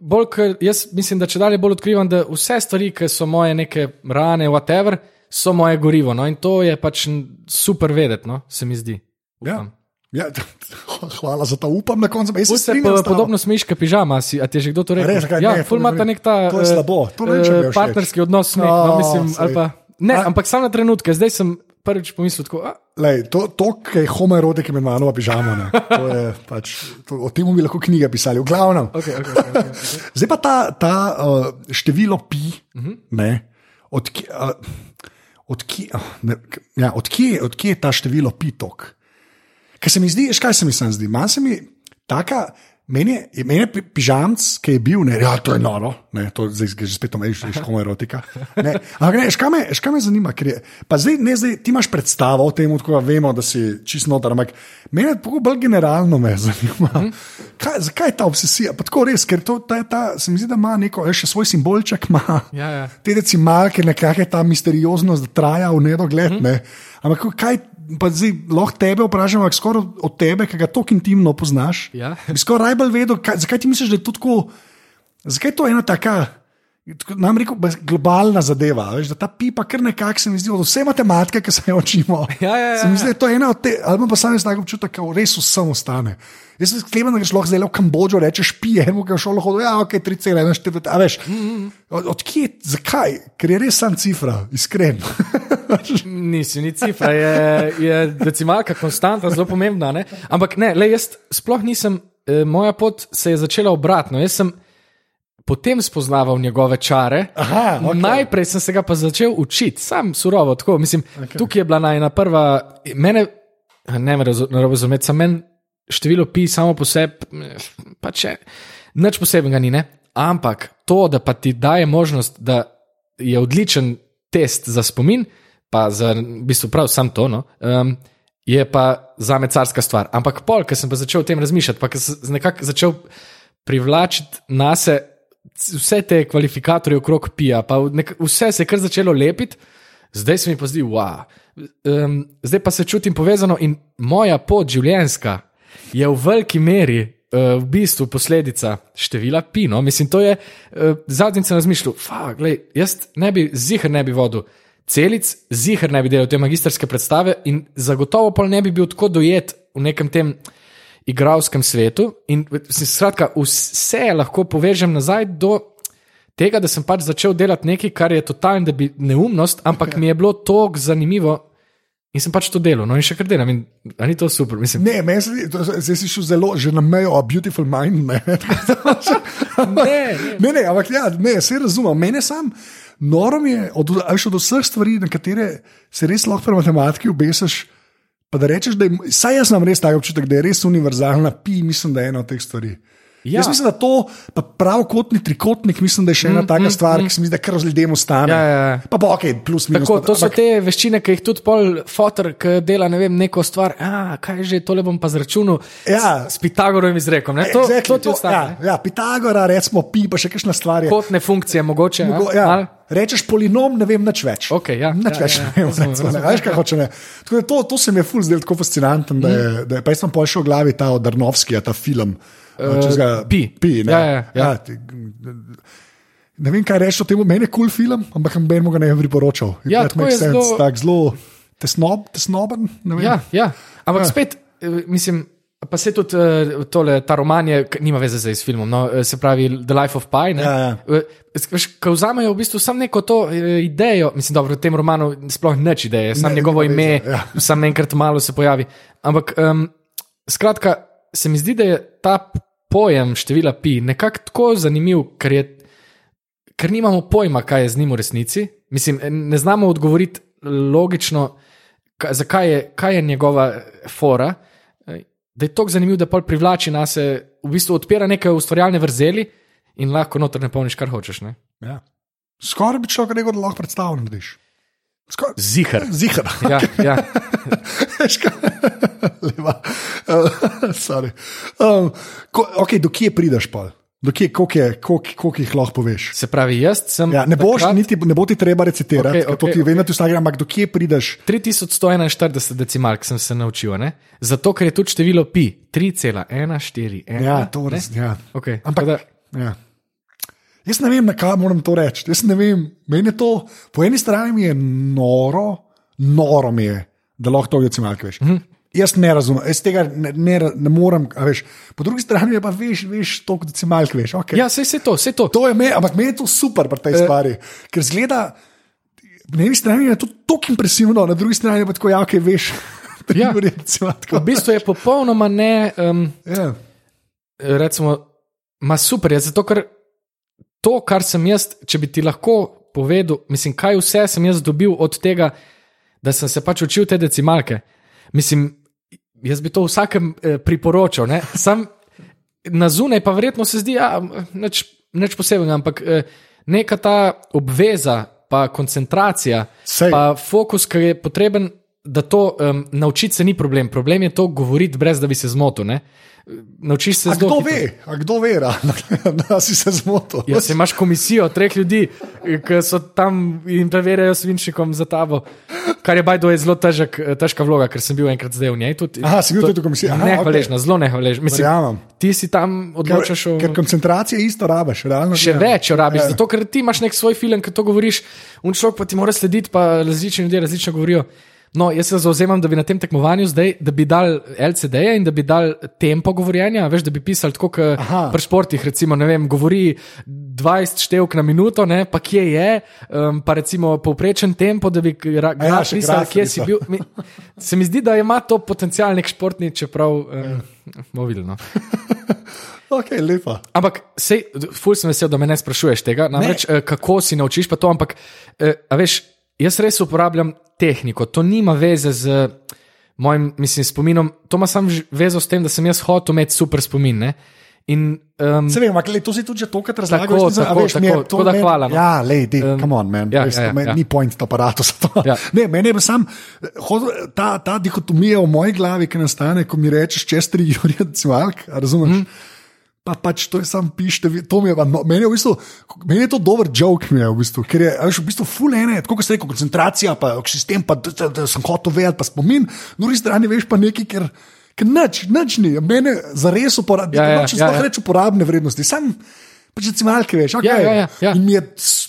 Bolj, ker jaz mislim, da če dalje bolj odkrivam, da vse stvari, ki so moje neke rane, whatever, so moje gorivo. No? In to je pač super vedeti, no? se mi zdi. Ja. Upam. Ja, hvala za to, upam na koncu. Vse po, podobno smiška pižama, si, a ti je že kdo to rekel? Res, kaj, ja, ne, ful to ima ne ta vem. nek ta To eh, slabo, to ne všeč. partnerski odnos, No, no, mislim, ali pa, ne, ampak samo na trenutke, zdaj sem prvič pomislil tako. A, Lej, to, to ki je homoerotik imenovano je Pač, to, o tem bi lahko knjige pisali, v glavnem. okay, okay, okay, okay. Zdaj pa ta, ta uh, število pi, uh Mhm. -huh. ne, odkje, uh, odkje, uh, ne, ja, odkje, odkje je ta število pi tok? Ker se mi zdi, veš, kaj se mi sem zdi, manj se mi taka. Meni je, meni je pi- pižamc, ki je bil, ne, ja, to je noro, ne, to zdaj že spet omejš, veš, komu erotika. Ne, ampak ne, škaj me, škaj me zanima, ker je, pa zdaj, ne, zdaj ti imaš predstavo o tem, tako da vemo, da si čist noter, ampak meni je tako bolj generalno me zanima. Kaj, zakaj je ta obsesija? Pa tako res, ker to, ta, ta, se mi zdi, da ima neko, veš, še svoj simbolček, ima Ja, ja. te decimalke, nekako je ta misterioznost, da traja v nedogled. Ne? Ampak kaj, pa zdaj lahko tebe vprašam, ampak skoraj od tebe, ki ga tako intimno poznaš. Ja. Bi skoraj najbolj vedel, kaj, zakaj ti misliš, da je to tako, zakaj je to ena taka. Nam rekel, ba- globalna zadeva, veš, da ta pipa kar nekako se mi zdi, od vse matematike, ki se jo učimo. Ja, ja, ja, se mi zdi, da je to ena od te, ali pa sam jaz tako občutek, da res vsem ostane. Jaz sem sklepen, da greš lahko zdaj v Kambodžo, rečeš pije, ki je šlo lahko, ja, ok, 3,1, a veš. Od, od kje, zakaj? Ker je res sam cifra, iskren. Nisi, ni cifra, je, je decimalka konstanta, zelo pomembna. Ne? Ampak ne, le jaz sploh nisem, eh, moja pot se je začela obratno. Jaz sem potem spoznaval njegove čare. Aha, okej. Najprej sem se ga pa začel učiti, sam surovo. Tako, mislim, okay. Tukaj je bila najna prva, mene, ne me razu- narobe razumeti, sem meni število pi samo po sebi, pa če nič posebnega ni. Ne? Ampak to, da pa ti daje možnost, da je odličen test za spomin, pa za v bistvu prav sam to. No, um, je pa za me carska stvar. Ampak pol, ker sem pa začel o tem razmišljati, pa sem nekako začel privlačiti nase vse te kvalifikatorje okrog pija, pa nek, vse se je kar začelo lepiti, zdaj se mi pa zdi, wow. Um, zdaj pa se čutim povezano in moja pot življenjska je v veliki meri uh, v bistvu posledica števila pino. Mislim, to je uh, zadnjič sem razmišljal, da jaz ne bi zihar ne bi vodil. Celic, zihar ne bi delal te magistrske predstave, in zagotovo pa ne bi bil tako dojet v nekem tem igralskem svetu. In, skratka, vse lahko povežem nazaj do tega, da sem pač začel delati nekaj, kar je totalna neumnost, ampak mi je bilo to zanimivo. In sem pač to delal, no in še kar delam, in ni to super. Mislim. Ne, meni se je šel zelo, že na mejo, a beautiful mind. Ne, ne, ne. ne, ne ampak ja, ne, se razumem. Mene sam, noro mi je, od, od vseh stvari, na katere se res lahko pri matematiki obesiš, pa da rečeš, da je, saj jaz imam res ta občutek, da je res univerzalna, pi, mislim, da je ena od teh stvari. Ja. Jaz mislim, da to, pa pravokotni trikotnik, mislim, da je še ena mm, taka mm, stvar, mm. ki se mi zdi, da kar z ljudem ostane. Ja, ja, ja. Pa bo ok, plus minus. Tako, to so ampak... te veščine, ki jih tudi pol fotor, ki dela ne vem, neko stvar. A, kaj že, tole bom pa zračunal. Ja. S, s Pitagorom izrekom. To, exactly, to ti ostane. Ja, ja, Pitagora, recimo, pi, pa še kakšna stvar. Kotne funkcije, mogoče. Mogo, ja. Rečeš polinom, ne vem, nič več. Okay, ja, nič ja, več, ja, ja, ne vem, veš, kaj hoče. To, to se mi je ful zdelo tako fascinantno, da je, mm. da je pa jaz sem pa še v glavi ta Darnovski, ta film. Uh, pi. pi ja, ja, ja. Ja, ti, ne vem, kaj reči o tem, meni je kul cool film, ampak bi ga ne bi priporočal. Ja, to je zelo, tak, zelo tesnob, tesnoben. Ja, ja, ampak ja. spet, eh, mislim. Pa se tudi uh, tole, ta roman, je, nima veze z filmom, no, eh, se pravi The Life of Pi. Ja, ja. Ko vzamejo v bistvu samo neko to idejo, mislim, da v tem romanu sploh neč ideje, samo ne, njegovo ime, ja. samo enkrat malo se pojavi. Ampak um, skratka, se mi zdi, da je ta pojem števila pi nekako tako zanimiv, ker, je, ker nimamo pojma, kaj je z njim v resnici. Mislim, ne znamo odgovoriti logično, zakaj je, kaj je njegova fora. Da je to zanimivo, da privlači nas, v bistvu odpira neke ustvarjalne vrzeli in lahko noter ne polniš, kar hočeš. Ja. Skoraj bi človek rekel, da lahko predstavljaš. Zihar. Zihar. Ja, ja. Leva. Uh, um, ko, okay, do kje prideš pa? Koliko jih lahko poveš? Se pravi, jaz sem. Ja, ne, boš, takrat... niti, ne bo ti treba recitirati, okay, okay, okay. vem, da ti vsak ampak do kje prideš? 3141 decimalk sem se naučil, ne? zato ker je tudi število pi 3,141. Ja, to res. Ja. Okay, ampak, da... ja. Jaz ne vem, na kaj moram to reči. Jaz ne vem, meni je to, po eni strani je noro, noro mi je, da lahko to decimalke veš. Mm -hmm. Jaz ne razumem, jaz tega ne, ne, ne morem. Veš. Po drugi strani pa veš, veš to, kot si malce veš. Okay. Ja, vse to, vse to. to je me, ampak meni je to super pri tej uh, stvari, ker zgleda, na eni strani je to tako impresivno, na drugi strani pa tako, ja, kaj veš. Ja. V bistvu je popolnoma ne. Um, yeah. Ja. Recimo, ma super je, zato ker to, kar sem jaz, če bi ti lahko povedal, mislim, kaj vse sem jaz dobil od tega, da sem se pač učil te decimalke. Mislim, jaz bi to vsakem eh, priporočal. Ne? Sam na zunaj pa verjetno se zdi, da je nič posebnega, ampak eh, neka ta obveza, pa koncentracija, Sej. pa fokus, ki je potreben, da to um, naučiti se ni problem. Problem je to govoriti, brez da bi se zmotil. Naučiš se zelo. Kdo ve, kdo ve, da si se zmotil? Ja, se imaš komisijo treh ljudi, ki so tam in preverjajo svinčnikom za tabo. Kar je bajdo je zelo težek, težka vloga, ker sem bil enkrat zdaj v njej. Tudi, Aha, si bil tudi v komisiji. Nehvaležna, okay. zelo nehvaležna. Mislim, ti si tam odločaš o. Ker koncentracije isto rabiš, realno. Še ne. več rabiš, ja. zato ker ti imaš nek svoj film, ki to govoriš, un človek pa ti mora slediti, pa različni ljudje različno govorijo. No, jaz se zauzemam, da bi na tem tekmovanju zdaj, da bi dal LCD-je in da bi dal tempo govorjenja. Veš, da bi pisali tako, kot pri športih, recimo, ne vem, govori 20 števk na minuto, ne, pa kje je, um, pa recimo povprečen tempo, da bi ga ja, pisal, kje si bil. Mi, se mi zdi, da ima to potencial nek športni, čeprav um, mobilno. Okay, lepa. Ampak, sej, ful sem vesel, da me ne sprašuješ tega, namreč, ne. Eh, kako si naučiš pa to, ampak, eh, veš, jaz res uporabljam tehniko, to nima veze z mojim mislim, spominom, to ima samo vezo s tem, da sem jaz hotel imeti super spomin. Ne? In, um, Se vem, ampak to si tudi že tokrat razlagal. Tako, a tako, veš, mi je tako, to tako da meni- hvala, no. Ja, lej, di, Um, come on, man. ja, Veš, ja, ja, meni ja. Ni point aparatu za to. Ja. Ne, meni je sam, ta, ta dihotomija v moji glavi, ki nastane, ko mi rečeš čez tri decimalk, a razumeš? Mm. Pa pač to je sam pište, to mi je, pa no, meni je v bistvu, meni je to dober joke, mi je v bistvu, ker je, veš, v bistvu full ene, tako kot ste rekel, koncentracija, pa sistem, pa da, da, da sem hotel vedeti, pa spomin, na drugi strani veš pa nekaj, ker, ker nič, nič ni, mene zares uporablja, Ja, ja, če ja, ja. reč uporabne vrednosti, sam pač decimalke veš, okay. Ja, ja, ja, ja. in mi je,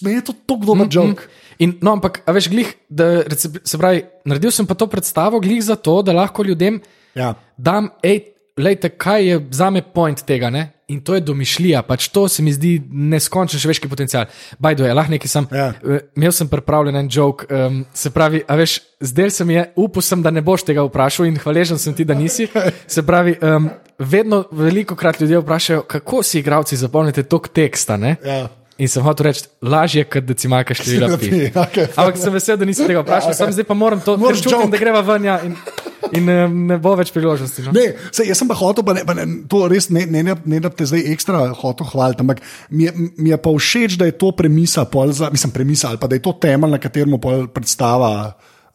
meni je to tako dober mm, joke. In, no, ampak, veš, glih, da, se pravi, naredil sem pa to predstavo, glih zato, da lahko ljudem Ja. dam, hej, lejte, kaj je za me point tega. Ne? In to je domišljija, pač to se mi zdi neskončen človeški potencial. Bajdo je, lahko nekaj sem. Ja. Eh, Imel sem pripravljen en joke, um, se pravi, a veš, zdaj se mi je, upal sem, da ne boš tega vprašal in hvaležen sem ti, da nisi. Se pravi, um, vedno veliko krat ljudje vprašajo, kako si igravci zapolnite tok teksta. Ne? Ja. In sem hotel reči, lažje je, kot decimalka števila pi. Okej. Ampak sem vesel, da nisem tega vprašal, Ja, okay. zdaj pa moram to, ker čutim, joke. da greva ven ja, in, in um, ne bo več priložnosti. No? Ne, sej, jaz sem pa hotel, pa ne, pa ne, to res ne, ne, ne, ne da te zdaj ekstra hotel hvaliti, ampak mi je, mi je pa všeč, da je to premisa, za, mislim, premisa ali pa da je to temelj, na katerem predstava.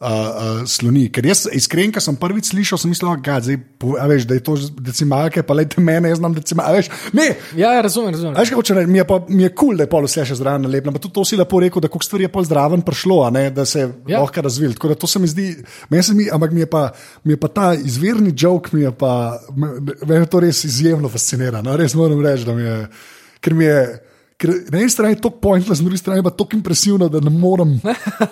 Uh, uh, sloni. Ker jaz, iskren, ko sem prvič slišal, sem mislil, da, zdaj, po- a veš, da je to decimalke, pa le te mene, jaz znam decimalke. Ne, Ja, ja, razumem, razumem. Veš, kaj hoče reči, mi je, je kul, cool, da je pol vse še zraven nalepljeno. Pa tudi to si lepo rekel, da koliko stvari je pol zraven prišlo, a ne, da se je Ja. lahko razvil. Tako da to se mi zdi, meni se mi, ampak mi je, pa, mi je pa ta izvirni joke, mi je pa, me- mene to res izjemno fascinira. No? Res moram reči, da mi je, ker mi je. Ker na eni strani je to pointless, na drugi strani pa tako impresivno, da ne morem,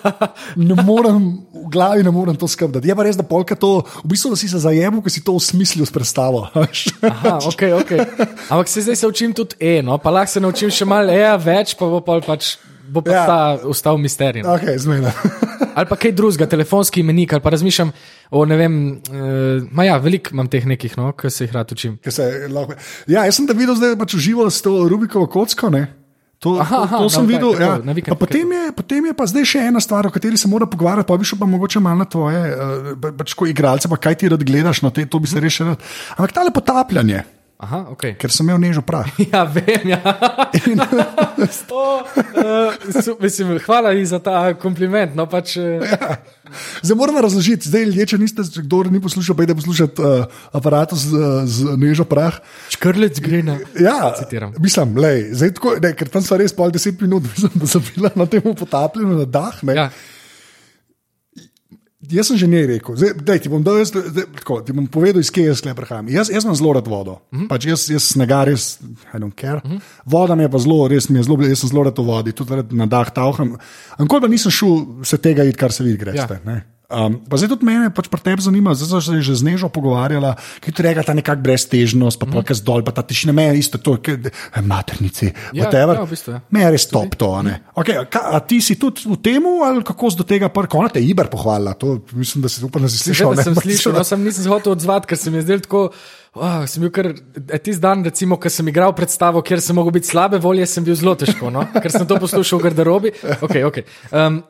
ne morem v glavi ne morem to skrbeti. Je pa res, da polka to, v bistvu, da si se zajemal, ker si to usmislil s predstavo. Aha, okay, okay. Ampak se zdaj se učim tudi eno, pa lahko se naučim še malo EA več, pa bo pol pač. Bo pa Ja. ta ostal misterij. no. Okay. Ali pa kaj drugega, telefonski imenik, ali pa razmišljam o ne vem. Uh, ja, veliko imam teh nekih, no, ki se jih rad učim. Se lahko- Ja, jaz sem te videl, zdaj pač užival s to Rubikovo kocko. Ne? To, Aha, to, aha, to sem na- videl. tako, Ja. na vikend potem, je, potem je pa zdaj še ena stvar, o kateri se mora pogovarjati, pa bi šel pa mogoče malo na tvoje, uh, pač ko igralce, pa kaj ti rad gledaš, no te, to bi se še rad. Ampak tale potapljanje, Aha, ok. ker sem imel nežo prah. Ja, vem. Ja. o, uh, su, mislim, hvala za ta kompliment. No, pač, uh, Zdaj moram razložiti, zdaj ljudje, če niste, kdo ni poslušal, da poslušati uh, aparat z, z nežo prah. škrlec gre na. Ja, Citiram. mislim, lej, zdaj tako, ne, ker tam so res pol deset minut, mislim, da sem bila na tem potapljanju na dah. Ne. Ja. Jaz sem že njej rekel, zdaj, daj, ti, bom jaz, zdaj, tako, ti bom povedal, iz kje jaz tukaj prihajam. Jaz, jaz imam zelo rad vodo. Uh -huh. pač jaz, jaz snega res, I don't care. Uh -huh. Voda mi je pa zelo, res mi je zelo, jaz sem zelo rad v vodi, tudi rad na dah tauham. Ankoli pa nisem šel se tega id, kar se vidi, greste. Ja. Um, pa zdaj tudi mene pač pri tebi zanima, zdaj se že z nežo pogovarjala, ki ti reka ta nekakšna breztežnost, pa mm. zdol, pa ta tišina, meni isto to, ki maternici, Ja, whatever. ja, v bistvu, ja. Me je res top to. a ne. Okay, ka, a ti si tudi v tem, ali kako do tega prvo? Ona te je Iber pohvalila, to mislim, da si upam, da si slišal. Seveda sem ne, slišal, no, sem nisem se hotel odzvati, ker se mi je zdelo tako. Oh, sem bil kar tisti dan, recimo, ko sem igral predstavo, kjer sem mogel biti slabe volje, sem bil zelo težko, no? ker sem to poslušal v garderobi. Okay, okay. Um,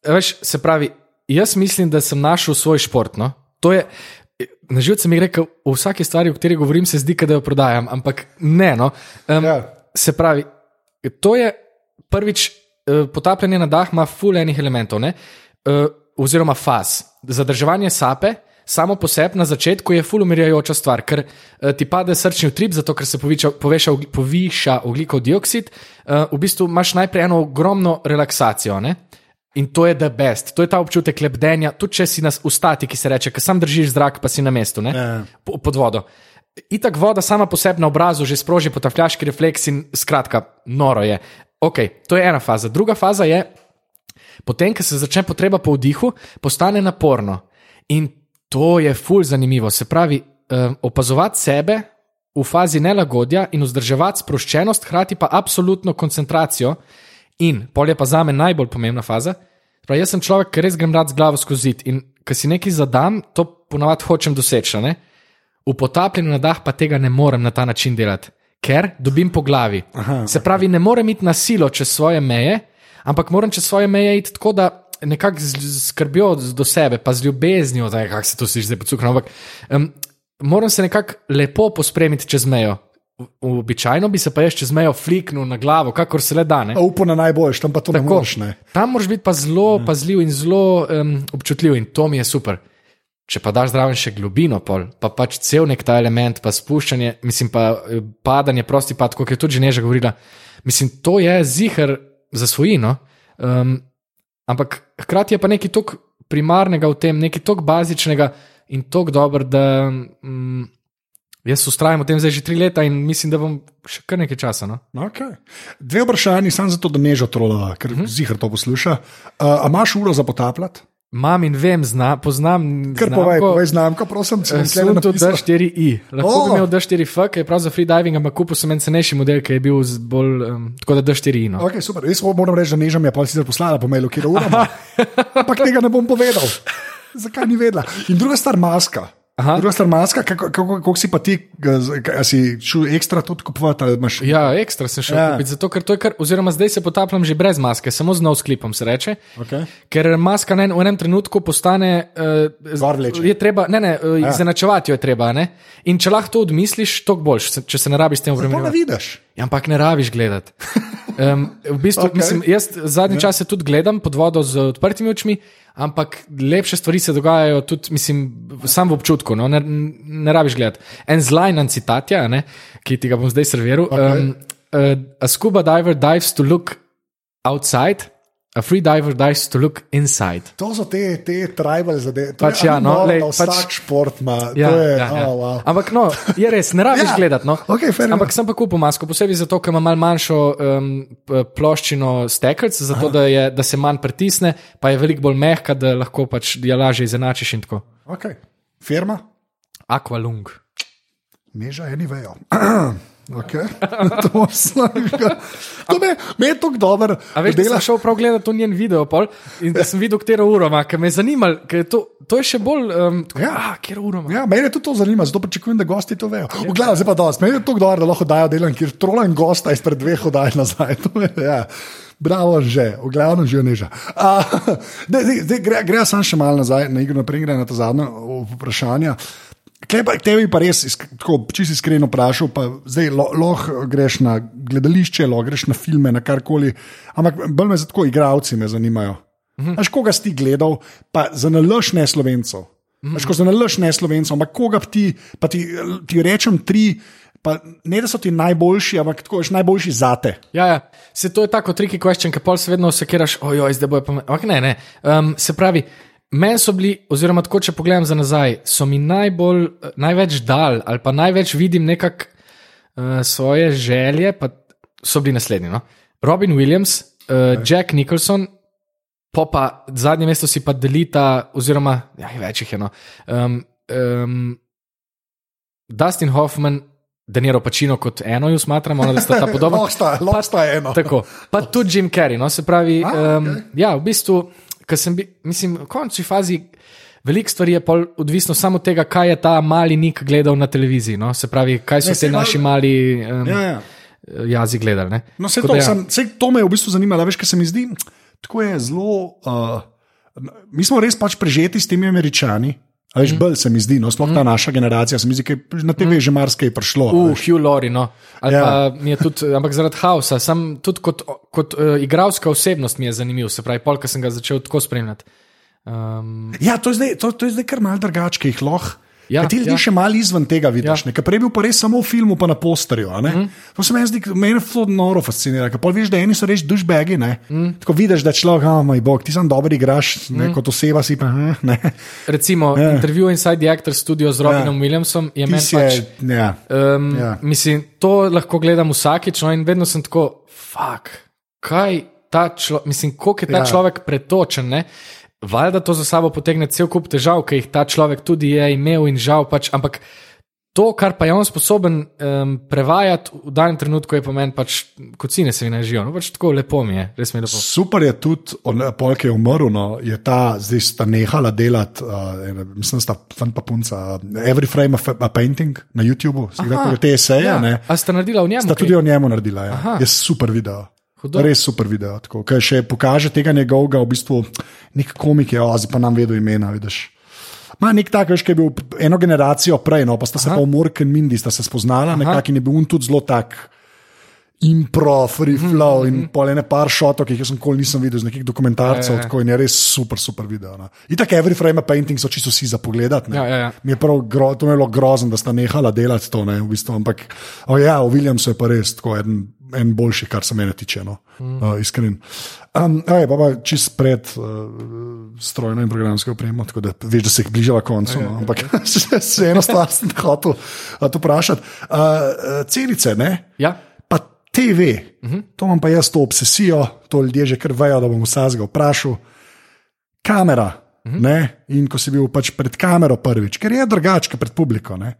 veš, se pravi, jaz mislim, da sem našel svoj šport. No? To je, na živce mi rekel, v vsaki stvari, o kateri govorim, se zdi, da jo prodajam, ampak ne. No? Um, Ja. Se pravi, to je prvič, eh, potapljanje na dah ima ful enih elementov, ne? Eh, oziroma faz. Zadrževanje sape. Samo po sebi na začetku je ful umirjajoča stvar, ker uh, ti pade srčni utrip, zato ker se poviša, poveša, poviša oglikov dioksid. Uh, v bistvu imaš najprej eno ogromno relaksacijo. Ne? In to je the best, to je ta občutek lebdenja, tudi če si nas ustati, ki se reče, ker sam držiš zrak, pa si na mestu, ne? Ja. Po- pod vodo. Itak voda sama po sebi na obrazu že sproži potapljaški refleks in skratka, noro je. Ok, to je ena faza. Druga faza je, potem, ko se začne potreba po vdihu, postane naporno. In to je ful zanimivo. Se pravi, um, opazovati sebe v fazi nelagodja in vzdrževati sproščenost, hkrati pa absolutno koncentracijo. In pol je pa za me najbolj pomembna faza. Pravi, jaz sem človek, ki res grem rad z glavo skozi zid in ko si nekaj zadam, to ponavadi hočem doseči. ne? V potapljanju na dah pa tega ne morem na ta način delati, ker dobim po glavi. Aha, Se pravi, ne morem iti na silo čez svoje meje, ampak moram čez svoje meje iti tako, da nekako z- do sebe, pa z ljubeznijo, da kako se to sliši zdaj pocukano. Ampak um, moram se nekako lepo pospremiti čez mejo. Običajno bi se pa jaz čez mejo fliknil na glavo, kakor se le da. Ne? Upo na najboljš, tam pa to Tako, ne moreš. Ne. Tam moraš biti pa zelo Ja. pazljiv in zelo um, občutljiv, in to mi je super. Če pa daš zraven še globino, pol, pa pač cel nek ta element, pa spuščanje, mislim pa eh, padanje, prosti pad, kot je tudi neža govorila. Mislim, to je zihar za svojino. Um, ampak hkrati je pa nekaj tok primarnega v tem, nekaj tok bazičnega in tok dober, da um, jaz ustrajam v tem zdaj že tri leta in mislim, da bom še kar nekaj časa. No? Okay. Dve vprašanji, samo zato, da nežo trolova, ker uh Mhm. -huh. zihar to posluša. Uh, a imaš uro za potapljati? Mam in vem, zna, poznam. Ker povej, povej znamko, prosim, če bom Sem tudi napisal. D4i. Lahko O! bi imel D4F, ki je prav za freediving, ampak kupil sem en cenejši model, ki je bil bolj. Um, tako da D4i. No. Okay, super. Jaz moram reči, da neža mi je pa sicer poslala po mailu, kjer je ura. Ampak tega ne bom povedal. Zakaj ni vedela? In druga stvar, maska. Aha. Druga stvar, maska, kako, kako, kako si pa ti, kaj- a si šel ekstra tudi kupovati? imaš- Ja, ekstra sem šel Ja. ja. kupiti, zato ker to je kar, oziroma zdaj se potapljam že brez maske, samo z nov sklipom se reče. Okay. Ker maska na en, v enem trenutku postane. Uh, je treba, ne, ne, uh, izenačevati jo je treba. Ne? In če lahko to odmisliš, boljš, se- če se ne rabiš s tem To ne vidiš. Ja, ampak ne rabiš gledati. Um, v bistvu, okay. mislim, jaz zadnji čas tudi gledam pod vodo z odprtimi očmi, ampak lepše stvari se dogajajo tudi, mislim, sam v občutku. No? Ne, ne rabiš gledati. En zlajnan citat, ja, ne, ki ti ga bom zdaj serviral. Okej. Um, uh, a scuba diver dives to look outside, a free diver dives to look inside. To so te, te tribal zadeve. Pač ja, no, lej, pač- Vsak šport ima. Ja, to je, ja, ja. Oh, wow. Ampak no, je res, ne rabiš Ja. gledati. No. Fair Ampak enough. sem pa kupil masko, posebej zato, ker ima malo manjšo um, ploščino stekelc, zato da, je, da se manj pritisne, pa je veliko bolj mehka, da lahko pač jo lažje izenačiš in tako. Okay. Firma, Aqualung. neža, eni vejo. Okay. to to me, me je tako dobro. Veš, da sem šel prav gledati to njen video pol, in da sem videl, katero uro ima, ker me je zanimalo, ker je to, to je še bolj. Um, tako, Ja. ja, katero uro ima. Ja, mene tudi to zanima, zato pričakujem, da gosti to vejo. V glavnem, zdaj pa dosti. Meni je to dobro, da lahko dajo delam, kjer trolam gosta izpred dveh oddaj nazaj. Je, ja. Bravo, že, v glavnem že neža. Uh, Zdaj gre, gre samo še malo nazaj, na igro naprej, gre na to zadnje vprašanje. Kaj pa tebi pa res, tako čisto iskreno vprašal, pa zdaj lahko greš na gledališče, lahko greš na filme, na karkoli, ampak bolj me za tako igravci me zanimajo. Mhm. Až koga si ti gledal, pa za nalož ne slovencov. Mhm. Až ko za nalož ne slovencov, ampak koga ti, pa ti, ti rečem tri, pa ne da so ti najboljši, ampak tako veš najboljši zate. Ja, ja. Se to je tako tricky question, ker pol se vedno sekiraš, ojoj, zdaj bo je pa. Ampak ne, ne. Um, se pravi, meni so bili, oziroma tako, če pogledam za nazaj, so mi najbolj, eh, največ dal ali pa največ vidim nekak uh, svoje želje, pa so bili naslednji. No? Robin Williams, uh, Jack Nicholson. Po pa zadnje mesto si pa delita, oziroma ja, več jih je. No. Um, um, Dustin Hoffman, Danilo Pacino kot eno, jo smatramo, da sta ta podobna. Lahko sta, lahko sta eno. Tako. Pa tudi Jim Carrey. No, se pravi, A, um, okej. okay. ja, v bistvu, ker sem bil, mislim, v končni fazi. Veliko stvari je odvisno samo od tega, kaj je ta mali nik gledal na televiziji. No? Se pravi, kaj so Ne, te naši mali um, Ja, ja. jazi gledali. Ne? No, Tako to, da ja. sem, vse to me je v bistvu zanimalo, veš, kaj se mi zdi. Tako je zelo. Uh, mi smo res pač prežeti s temi američani. A Veš, mm. bolj se mi zdi, no, sploh mm. ta naša generacija, se mi zdi, da na TV mm. že marsikaj prišlo. a Uh. Hugh Laurie, no. Ali Ja. tudi, ampak zaradi Hausa, sem tudi kot, kot uh, igralska osebnost mi je zanimiv, se pravi, polk sem ga začel tako spremljati. Um, Ja, to je zdaj, to, to je zdaj kar mal drugače, ki jih lahko. Ja, Ja, ti ljudje ja. še malo izven tega vidiš. Ja. Prej je bil pa res samo v filmu, pa na posterju. Mm. To se meni zdi, meni to noro fascinira. pol veš, da eni so res dušbegi. Mm. Tako vidiš, da je človek, oh, moj bog, ti sam dobro igraš, ne, mm. kot oseba si pa. hm, Ne. recimo, Ja. intervju Inside the Actor Studio z Robinom ja. Williamsom je meni pač. je, ja. Um, Ja. Mislim, to lahko gledam vsakič, no, in vedno sem tako, fuck, kaj ta človek, mislim, koliko je ta ja. človek pretočen. Ne? Valjda to za sabo potegne cel kup težav, ki jih ta človek tudi je imel in žal pač. Ampak to, kar pa je on sposoben um, prevajati v danem trenutku, je po meni pač, kot si ne se mi nažijo. No, pač tako lepo mi je, res mi je lepo. Super je tudi, polk je umrl, no, je ta, zdaj sta nehala delati, uh, mislim, sta fan pa punca, uh, Every Frame of a Painting na YouTubu, gledal te eseje, ja. ne? A sta naredila v njemu? Sta kaj? tudi o njemu naredila, ja. Aha. je super video. Hudo. Res super video. Tako, kaj še pokaže tega njegovega, v bistvu nek komik je, ozi pa nam vedo imena, vidiš. Ma nek tak, veš, ki je bil eno generacijo prej, no, pa sta se pa v Mork in Mindy sta se spoznala, nekako in je bil un tudi zelo tak. Impro, free flow mm -hmm. in pol ene par šotov, ki jih jaz nikoli nisem videl, z nekih dokumentarcev, Ja, ja, ja. tako in je res super, super video. No. In tako every frame painting so čisto vsi za pogled. Ja, ja, ja. Mi je prav gro, to je bilo grozno, da sta nehala delati to, ne, v bistvu. ampak oh, ja, o Williamsu je pa res tako en, en boljši, kar se mene tiče. No. Mm. Uh, iskren. Um, aj, pa pa čist pred uh, strojno in programsko opremo, tako da veš, da se jih bližava koncu. No, ampak se eno stvar sem hotel uh, vprašati. Uh, celice, ne? Ja. TV, uh -huh. to imam pa jaz to obsesijo, to ljudje že kar vejo, da bom vsega vprašal. Kamera. Uh -huh. ne? In ko si bil pač pred kamero prvič, ker je drugače pred publiko. Ne?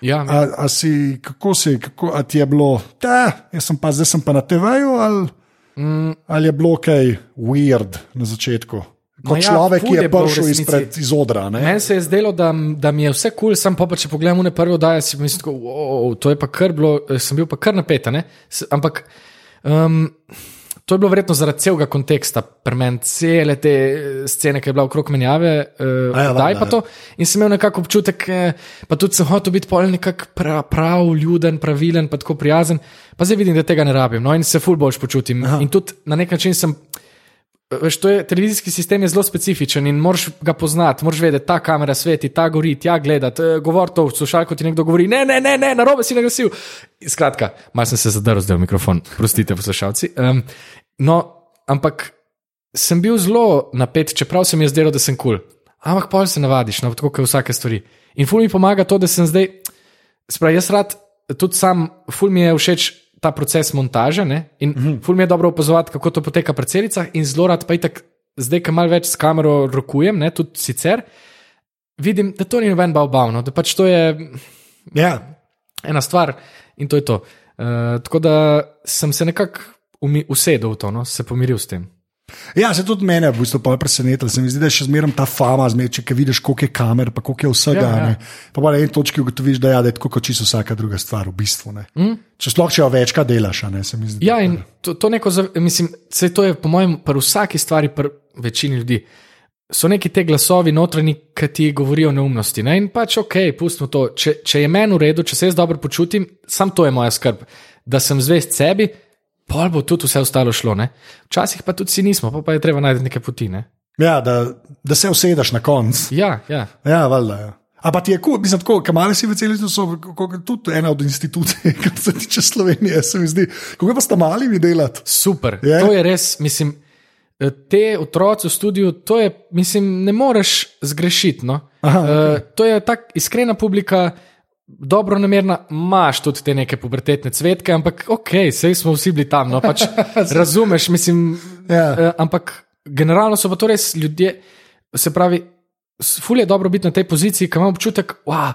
Ja, A, a si, kako si, kako, a ti je bilo, da, jaz sem pa zdaj sem pa na TV-ju, ali, mm. ali je bilo kaj weird na začetku? Kot ja, ja, človek, ki je, v prišel izpred iz odra. ne? Meni se je zdelo, da, da mi je vse kul, cool, sem pa, pa če pogledam ne prvo, da si mislim, tako, wow, to je pa kar bilo, eh, sem bil pa kar napeta. ne. Ampak um, to je bilo verjetno zaradi celega konteksta, premen cele te eh, scene, ki je bila okrog menjave, A ja, daj pa to. In sem imel nekako občutek, eh, pa tudi sem hotel biti pol nekako prav, prav, ljuden, pravilen, pa tako prijazen. Pa zdaj vidim, da tega ne rabim. No, in se ful boljš počutim. Aha. In tudi na nek način sem. Veš, je, televizijski sistem je zelo specifičen in moraš ga poznati, moraš vedeti, ta kamera sveti, ta gori, tja gledati, eh, govor to slušalko ti nekdo govori, ne, ne, ne, ne na robe si nagasil. Skratka, malo sem se zadrl zdaj v mikrofon, prostite, poslušalci. Um, no, ampak sem bil zelo napet, čeprav se mi je zdelo, da sem kul. Cool. Ampak pol se navadiš, no, tako kot vsake stvari. In ful mi pomaga to, da sem zdaj, sprav jaz rad, tudi sam, ful mi je všeč ta proces montaže ne? in mm -hmm. ful mi je dobro opazovati, kako to poteka pri celicah in zelo rad pa itak, zdaj, ki malo več s kamero rokujem, ne? tudi sicer, vidim, da to ni noben bav, no? da pač to je Ja, ena stvar in to je to. Uh, tako da sem se nekako usedel v to, no? se pomiril s tem. Ja, se tudi mene v bistvu presenetilo. Se mi zdi, da je še zmeraj ta fama, zmeraj, če vidiš, koliko je kamer, pa koliko je vsega. Ja, Ja. Pa na eni točki ugotoviš, da, ja, da je tako kot čisto vsaka druga stvar v bistvu. Mm. Če sploh če jo večkrat delaš, a ne se mi zdi. Ja, in to, to neko, mislim, se to je po mojem, pri vsaki stvari, pri večini ljudi. So neki te glasovi notranji, ki ti govorijo neumnosti. Ne? In pač ok, pustimo to. Če, če je meni v redu, če se jaz dobro počutim, sam to je moja skrb, da sem zvest sebi, pol bo tudi vse ostalo šlo. Ne? Včasih pa tudi si nismo, pa, pa je treba najti neke poti. Ne? Ja, da, da se usedeš na koncu. Ja, ja. Ja, valjda. Ja. A pa ti je kul, mislim, tako, kamale si v celici so tudi ena od institucij, kar se tiče Slovenije, se mi zdi. Kako pa sta mali mi delati? Super. Je? To je res, mislim, eh, te otroci v studiu, to je, mislim, ne moreš zgrešiti. No? Aha, okay. To je tako iskrena publika. Dobro namerna, imaš tudi te neke pubertetne cvetke, ampak ok, sej smo vsi bili tam. No, pač, razumeš, mislim. Ja. eh, Ampak generalno so pa to res ljudje, se pravi, s- ful je dobro biti na tej poziciji, ki imam občutek, da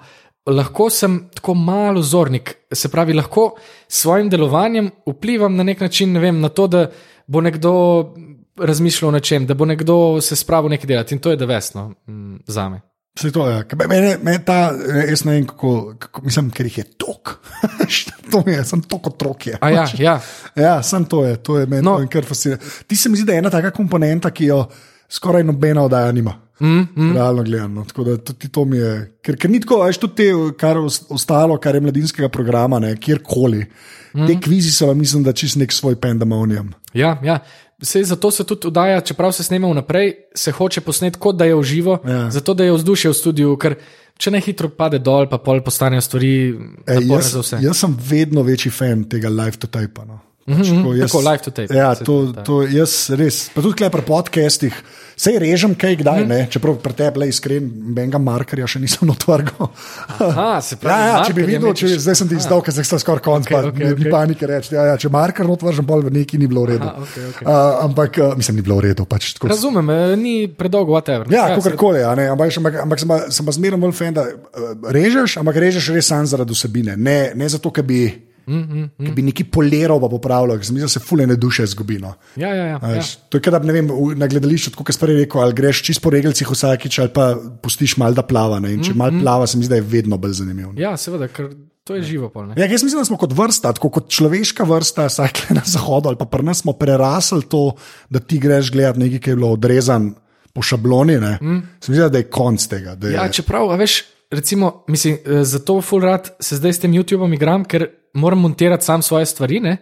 lahko sem tako malo zornik. Se pravi, lahko s svojim delovanjem vplivam na nek način, ne vem, na to, da bo nekdo razmišljal o nečem, da bo nekdo se spravil nekaj delati in to je devesno mm, za me. Se to je. Ja. Mene, mene ta, jaz ne vem, kako, kako mislim, ker jih je tok. to je, sem tok otrok je. A ja, ja. Ja, sem to je, to je meni No. kar fascinira. Ti se mi zdi, da je ena taka komponenta, ki jo skoraj nobena oddaja nima. Mm, mm. Realno gledano. Tako da tudi to mi je. Ker, ker ni tako, veš, tudi te, kar os- ostalo, kar je mladinskega programa, ne, kjerkoli. Mm. Te kvizi so, mislim, da čist nek svoj pandemonium. Ja, ja. Sej zato se tudi oddaja, čeprav se snema vnaprej, se hoče posneti kot da je v živo, Ja. zato da je vzdušje v studiu, ker če ne hitro pade dol, pa pol postanejo stvari naporne jaz, za vse. jaz sem vedno večji fan tega live to tape. No. Pač, Mhm, ko tako, live to tape, Ja, to, to, ja. jaz res. Pa tudi pri podcastih, sej režem kaj kdaj, Mhm. ne, čeprav pri tebi le iskren, benga markerja še nisem otvrgal. Aha, se pravi, Ja, ja, če bi videl, če, zdaj sem ti izdal, ker sta skoraj konc, okay, okej, okay, ni okej. panike reči. Ja, ja, če marker otvržem, pol v neki ni bilo v redu. Aha, okej, okej. Uh, ampak uh, mislim, ni bilo v redu. Pač, tako, Razumem, eh, ni predolgo, whatever. Ja, se- kakorkoli, ja, ne, ampak, ampak, ampak sem pa- sem pa zmerno bolj fan, da uh, režeš, ampak režeš res sam zaradi vsebine. Ne, ne zato, ker bi, mm, mm, mm. bi neki poliral pa popravljal, sem da se fulene duše zgubi. No. Ja, ja, ja, A ja. To je, da ne vem, na gledališču, kot si prej rekel, ali greš čist po regalcih vsakič, ali pa pustiš malo, da plava. Ne? In če malo plava, se mi zdi, da je vedno bolj zanimivo. ja, seveda, ker to je živo. Pol, ne. Ja, jaz mislim, da smo kot vrsta, tako kot človeška vrsta, vsaj na zahodu ali pa pri nas smo prerasli to, da ti greš gledati nekaj, ki je bilo odrezan po šabloni, ne, mm. se mi zdi, da je konc tega. da Je, Ja, čeprav, veš, recimo, mislim, eh, zato full rad se zdaj s tem YouTubeom igram, ker moram montirati sam svoje stvari. Ne?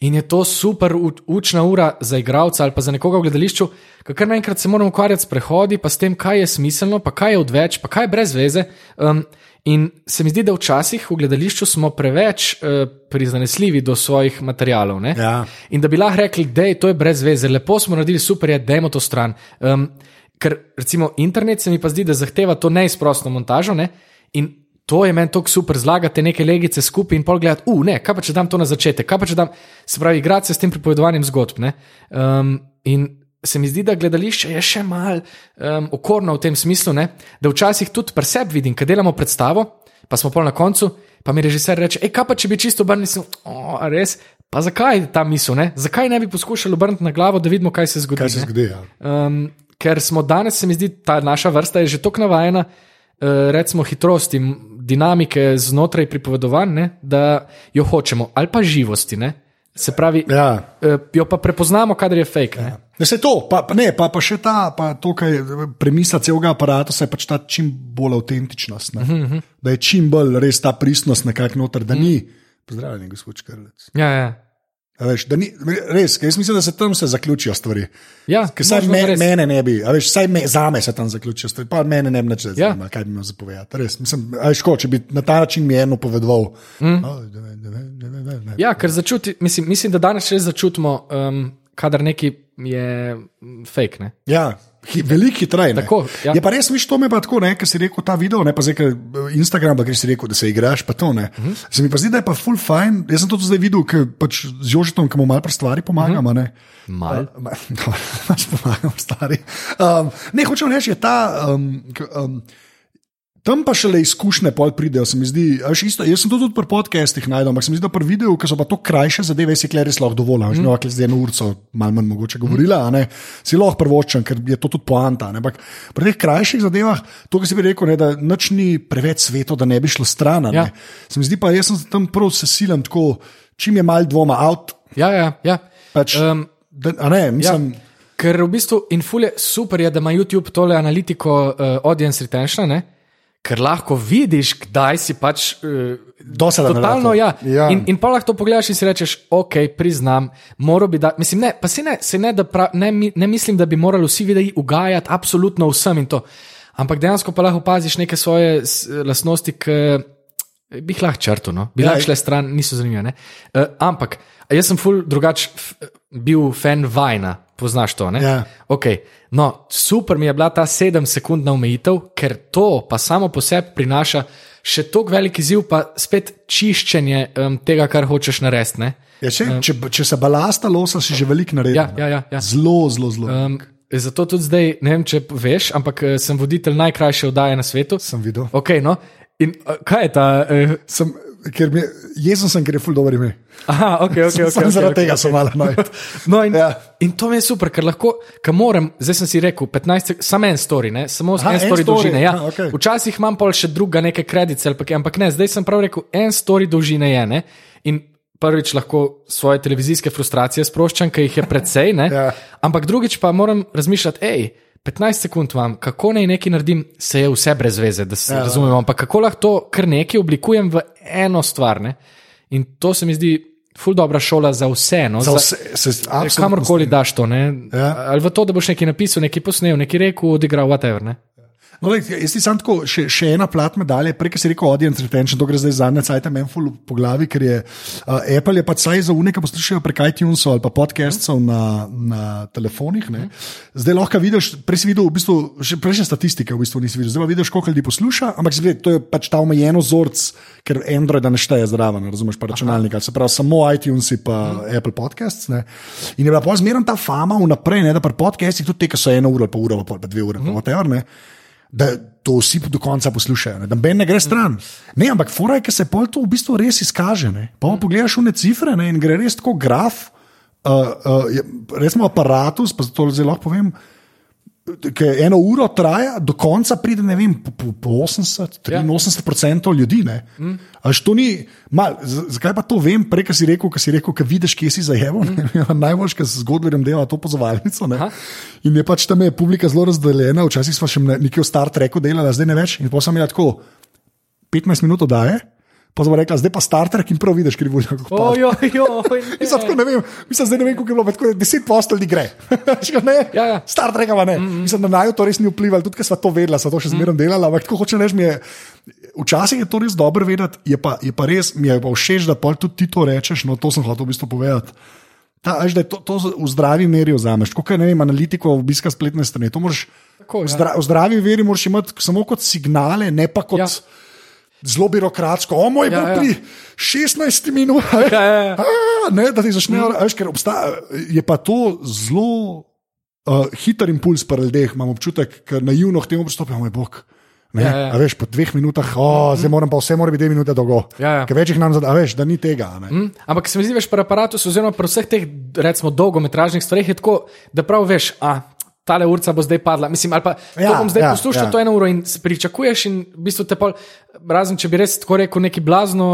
In je to super učna ura za igralca ali pa za nekoga v gledališču, ker kar naenkrat se moramo ukvarjati s prehodi, pa s tem, kaj je smiselno, pa kaj je odveč, pa kaj je brez veze. Um, in se mi zdi, da včasih v gledališču smo preveč uh, prizanesljivi do svojih materialov. ne. Ja. In da bi lahko rekli, da je to brez veze, lepo smo naredili, super je, dajmo to stran. Um, ker recimo internet se mi pa zdi, da zahteva to neizprostno montažo. Ne? In to je meni tako super, zlagate neke legice skupaj in pol gledati, uh, ne, kaj pa če dam to na začetek, kaj pa če dam, se pravi, igrati se s tem pripovedovanjem zgodb. ne. Um, in se mi zdi, da gledališče je še mal um, okorno v tem smislu, ne? da včasih tudi pri sebi vidim, kad delamo predstavo, pa smo pol na koncu, pa mi režiser reče, hej, kaj pa če bi čisto obrnil, oh, a res. Pa zakaj ta misel? Ne? Zakaj ne bi poskušali obrniti na glavo, da vidimo, kaj se zgodi? kaj se zgodi. Ja. Um, ker smo danes, se mi zdi, ta naša vrsta je že tako navajena, uh, recimo, hitrosti, dinamike znotraj pripovedovanj, ne, da jo hočemo, ali pa živosti. Ne. Se pravi, Ja. uh, jo pa prepoznamo, kadar je fake. Ja. Ne, se to, pa, ne, pa, pa še ta, pa to, kar je premisa celega aparata, je pač ta čim bolj avtentičnost. Uh -huh. Da je čim bolj res ta pristnost nekako noter, da ni. Pozdravljeni, gospod Škrlec. Ja, ja. A Veš, ni, res, jaz mislim, da se tam se zaključijo stvari. ja Ker saj me, res. mene ne bi, veš, saj me, za me se tam zaključijo stvari, pa mene ne bi več Ja. zanimalo, kaj bi imel zapovedati. Res, mislim, veš, ko, če bi na ta način mi eno povedal. Mm. Oh, ne, ne, ne, ne, ne, ne. Ja, ker začuti, mislim, mislim, da danes res začutimo, um, kadar neki je mm, fake. Ne? Ja, veliko hitreje. Tako, ja. Je pa res, viš, to me pa tako, ne, ker si rekel ta video, ne pa zdaj, ker Instagram, ker si rekel, da se igraš, pa to ne. Uh Mhm. -huh. Se mi pa zdi, da je pa full fine. Jaz sem to zdaj videl, ker pač z Jožitom, ki mu malo pri stvari pomagamo. Uh -huh. Mal. Pač pomagam, stari. Um, ne, hočem reči, je ta. Um, um, Tam pa šele izkušnje pol pridejo, se mi zdi. a Veš, isto, jaz sem to tudi pri podcastih najdel, ampak se mi zdi, da pri videu, ki so pa to krajše zadeve, si kle res lahko dovolj. Mm. No, zdaj eno urco, malo manj mogoče govorila, a ne, si lahko prvočen, ker je to tudi poanta. ne, Ampak pri teh krajših zadevah, to, kar si bi rekel, ne, da nič ni preveč sveto, da ne bi šlo stran. Ja. Se mi zdi pa, jaz sem tam prav sesilen, tako čim je mal dvoma, out. Ja, ja, ja. Pač, Um, da, ne, mislim. Ja, ker v bistvu infulje super je, da ima YouTube tole analitiko uh, audience retention, ne? Ker lahko vidiš, kdaj si pač. Uh, Do sedaj Totalno, ja. Ja. In, in pa lahko to pogledaš in si rečeš, ok, priznam, moral bi da. Mislim, ne, pa si ne, se ne, prav, ne, ne mislim, da bi morali vsi videi ugajati absolutno vsem in to. Ampak dejansko pa lahko opaziš neke svoje lastnosti, ki bi jih lahko črto, no? bi Ja, lahko šle stran, niso zanimive. Uh, ampak jaz sem ful drugač bil fan Vajna, poznaš to. ne? Ja. Okay. No, super mi je bila ta sedem-sekundna omejitev, ker to pa samo po sebi prinaša še tako velik izziv, pa spet čiščenje um, tega, kar hočeš narediti. ne. Ja, če, če, če se balasta losa, si že veliko naredil. Ja, ja, ja, ja. Zelo, zelo, zelo. Um, zato tudi zdaj, ne vem, če veš, ampak eh, sem voditelj najkrajše oddaje na svetu. Sem videl. Okay, no. In uh, kaj je ta? Uh, Sem, ker mi, jezen sem, ker je ful dobro ime. aha, ok, ok. okay, okay, zaradi okay, tega okay. sem malo naj. No, in, Ja. in to mi je super, ker lahko, ker moram, zdaj sem si rekel, 15, sek- samo en story, ne? samo Aha, en story story, dolžine. Ja. aha, okej. Včasih imam pol še druga neke kredice, ampak ne, zdaj sem prav rekel, en story dolžine je. Ne? In prvič lahko svoje televizijske frustracije sproščam, ker jih je precej, ne? Ja. ampak drugič pa moram razmišljati, hej. 15 sekund vam, kako naj nekaj naredim, se je vse brez veze, da se ja. razumemo. Ampak kako lahko to kar nekaj oblikujem v eno stvar. Ne? In to se mi zdi ful dobra šola za vse. No? Za vse, se, absolutno Kamorkoli daš to, ne? Ja. ali v to, da boš nekaj napisal, nekaj posnel, nekaj rekel, odigral, whatever. Ne? No, lej, jaz ti sam tako, še, še ena plat medalje, prej si rekel audience retention, to gre zdaj zadnje cajt, meni ful po glavi, ker je uh, Apple je pač saj za unike poslušajo prek iTunesov ali pa podcastov na, na telefonih. Ne. Zdaj lahko vidiš, prej si videl, v bistvu, še prejšnje statistike, v bistvu nisi videl, zdaj pa vidiš, koliko ljudi posluša, ampak videl, to je pač ta omejeno vzorc, ker Android ne šteje zraven, razumeš, pa računalnik, se pravi samo iTunes in pa Apple Podcasts. Ne. In je bila pa zmeraj ta fama vnaprej, ne, da pri podcastih tudi te, ki so eno uro, pa uro, pa, pa dve ure, pa whatever. Ne, da to vsi do konca poslušajo, ne, da Ben ne gre stran. Ne, ampak fora je, ker se pol to v bistvu res izkaže. Ne. Pa pogledaš v ne cifre ne, in gre res tako graf, uh, uh, je, recimo aparatus, pa to zdaj lahko povem. Ki eno uro traja, do konca pride, ne vem, po, po, po 80, 83% ljudi. Mm. Až to ni, mal, zakaj pa to vem, prej, ki si rekel, ki si rekel, ki vidiš, kje si zajeval. Mm. Najbolj, ker z zgodberjem dela to pozovalnico. In je pač tam je publika zelo razdeljena, včasih smo še nekaj v Star Treku delali, zdaj ne več. In pa sem imel tako 15 minut oddaje. Pa smo rekli, zdaj pa starter, ki prav vidiš, krivo je. Mislim, ne vem, mislim, zdaj ne vem, kako je bilo, tako deset postov gre. ne, ja, ja. Starter, ga ne. Mm -hmm. Mislim, da naj to res ni vplivalo, tudi ker smo to vedeli, smo to še zmeraj mm -hmm. delali. Ampak tako hoče reči, mi je. Včasih je to res dobro vedeti, je pa, je pa res, mi je pa všeč, da tudi ti to rečeš. No, to sem hotel v bistvu povedati. Ta, až, da to, to v zdravi meri vzameš. Kot je analitiko obiska spletne strani. Moraš, tako, v, zdra, ja. v zdravi meri moraš imeti samo kot signale, ne pa kot. Ja zelo birokratsko, o moj ja, bog, ja. pri 16 minutah. Ja, ja, ja. Ne, da ti začnejo, mm. ker obstaja, je pa to zelo uh, hiter impuls pri ljudeh, imam občutek, ker naivno k temu pristopijo, o moj bog. Ne, ja, ja. Veš, po dveh minutah, oh, mm. zdaj moram pa vse, mora biti dve minute dolgo. Ja, ja. Ker več jih nam zada, veš, da ni tega. Mm. Ampak se mi zdi, veš, pri aparatu, oziroma pri vseh teh, recimo, dolgometražnih stvareh je tako, da prav veš, a tale urca bo zdaj padla. Mislim, ali pa ja, bom zdaj ja, poslušal ja. to eno uro in pričakuješ, in v bistvu te pol, razen če bi res tako rekel, neki blazno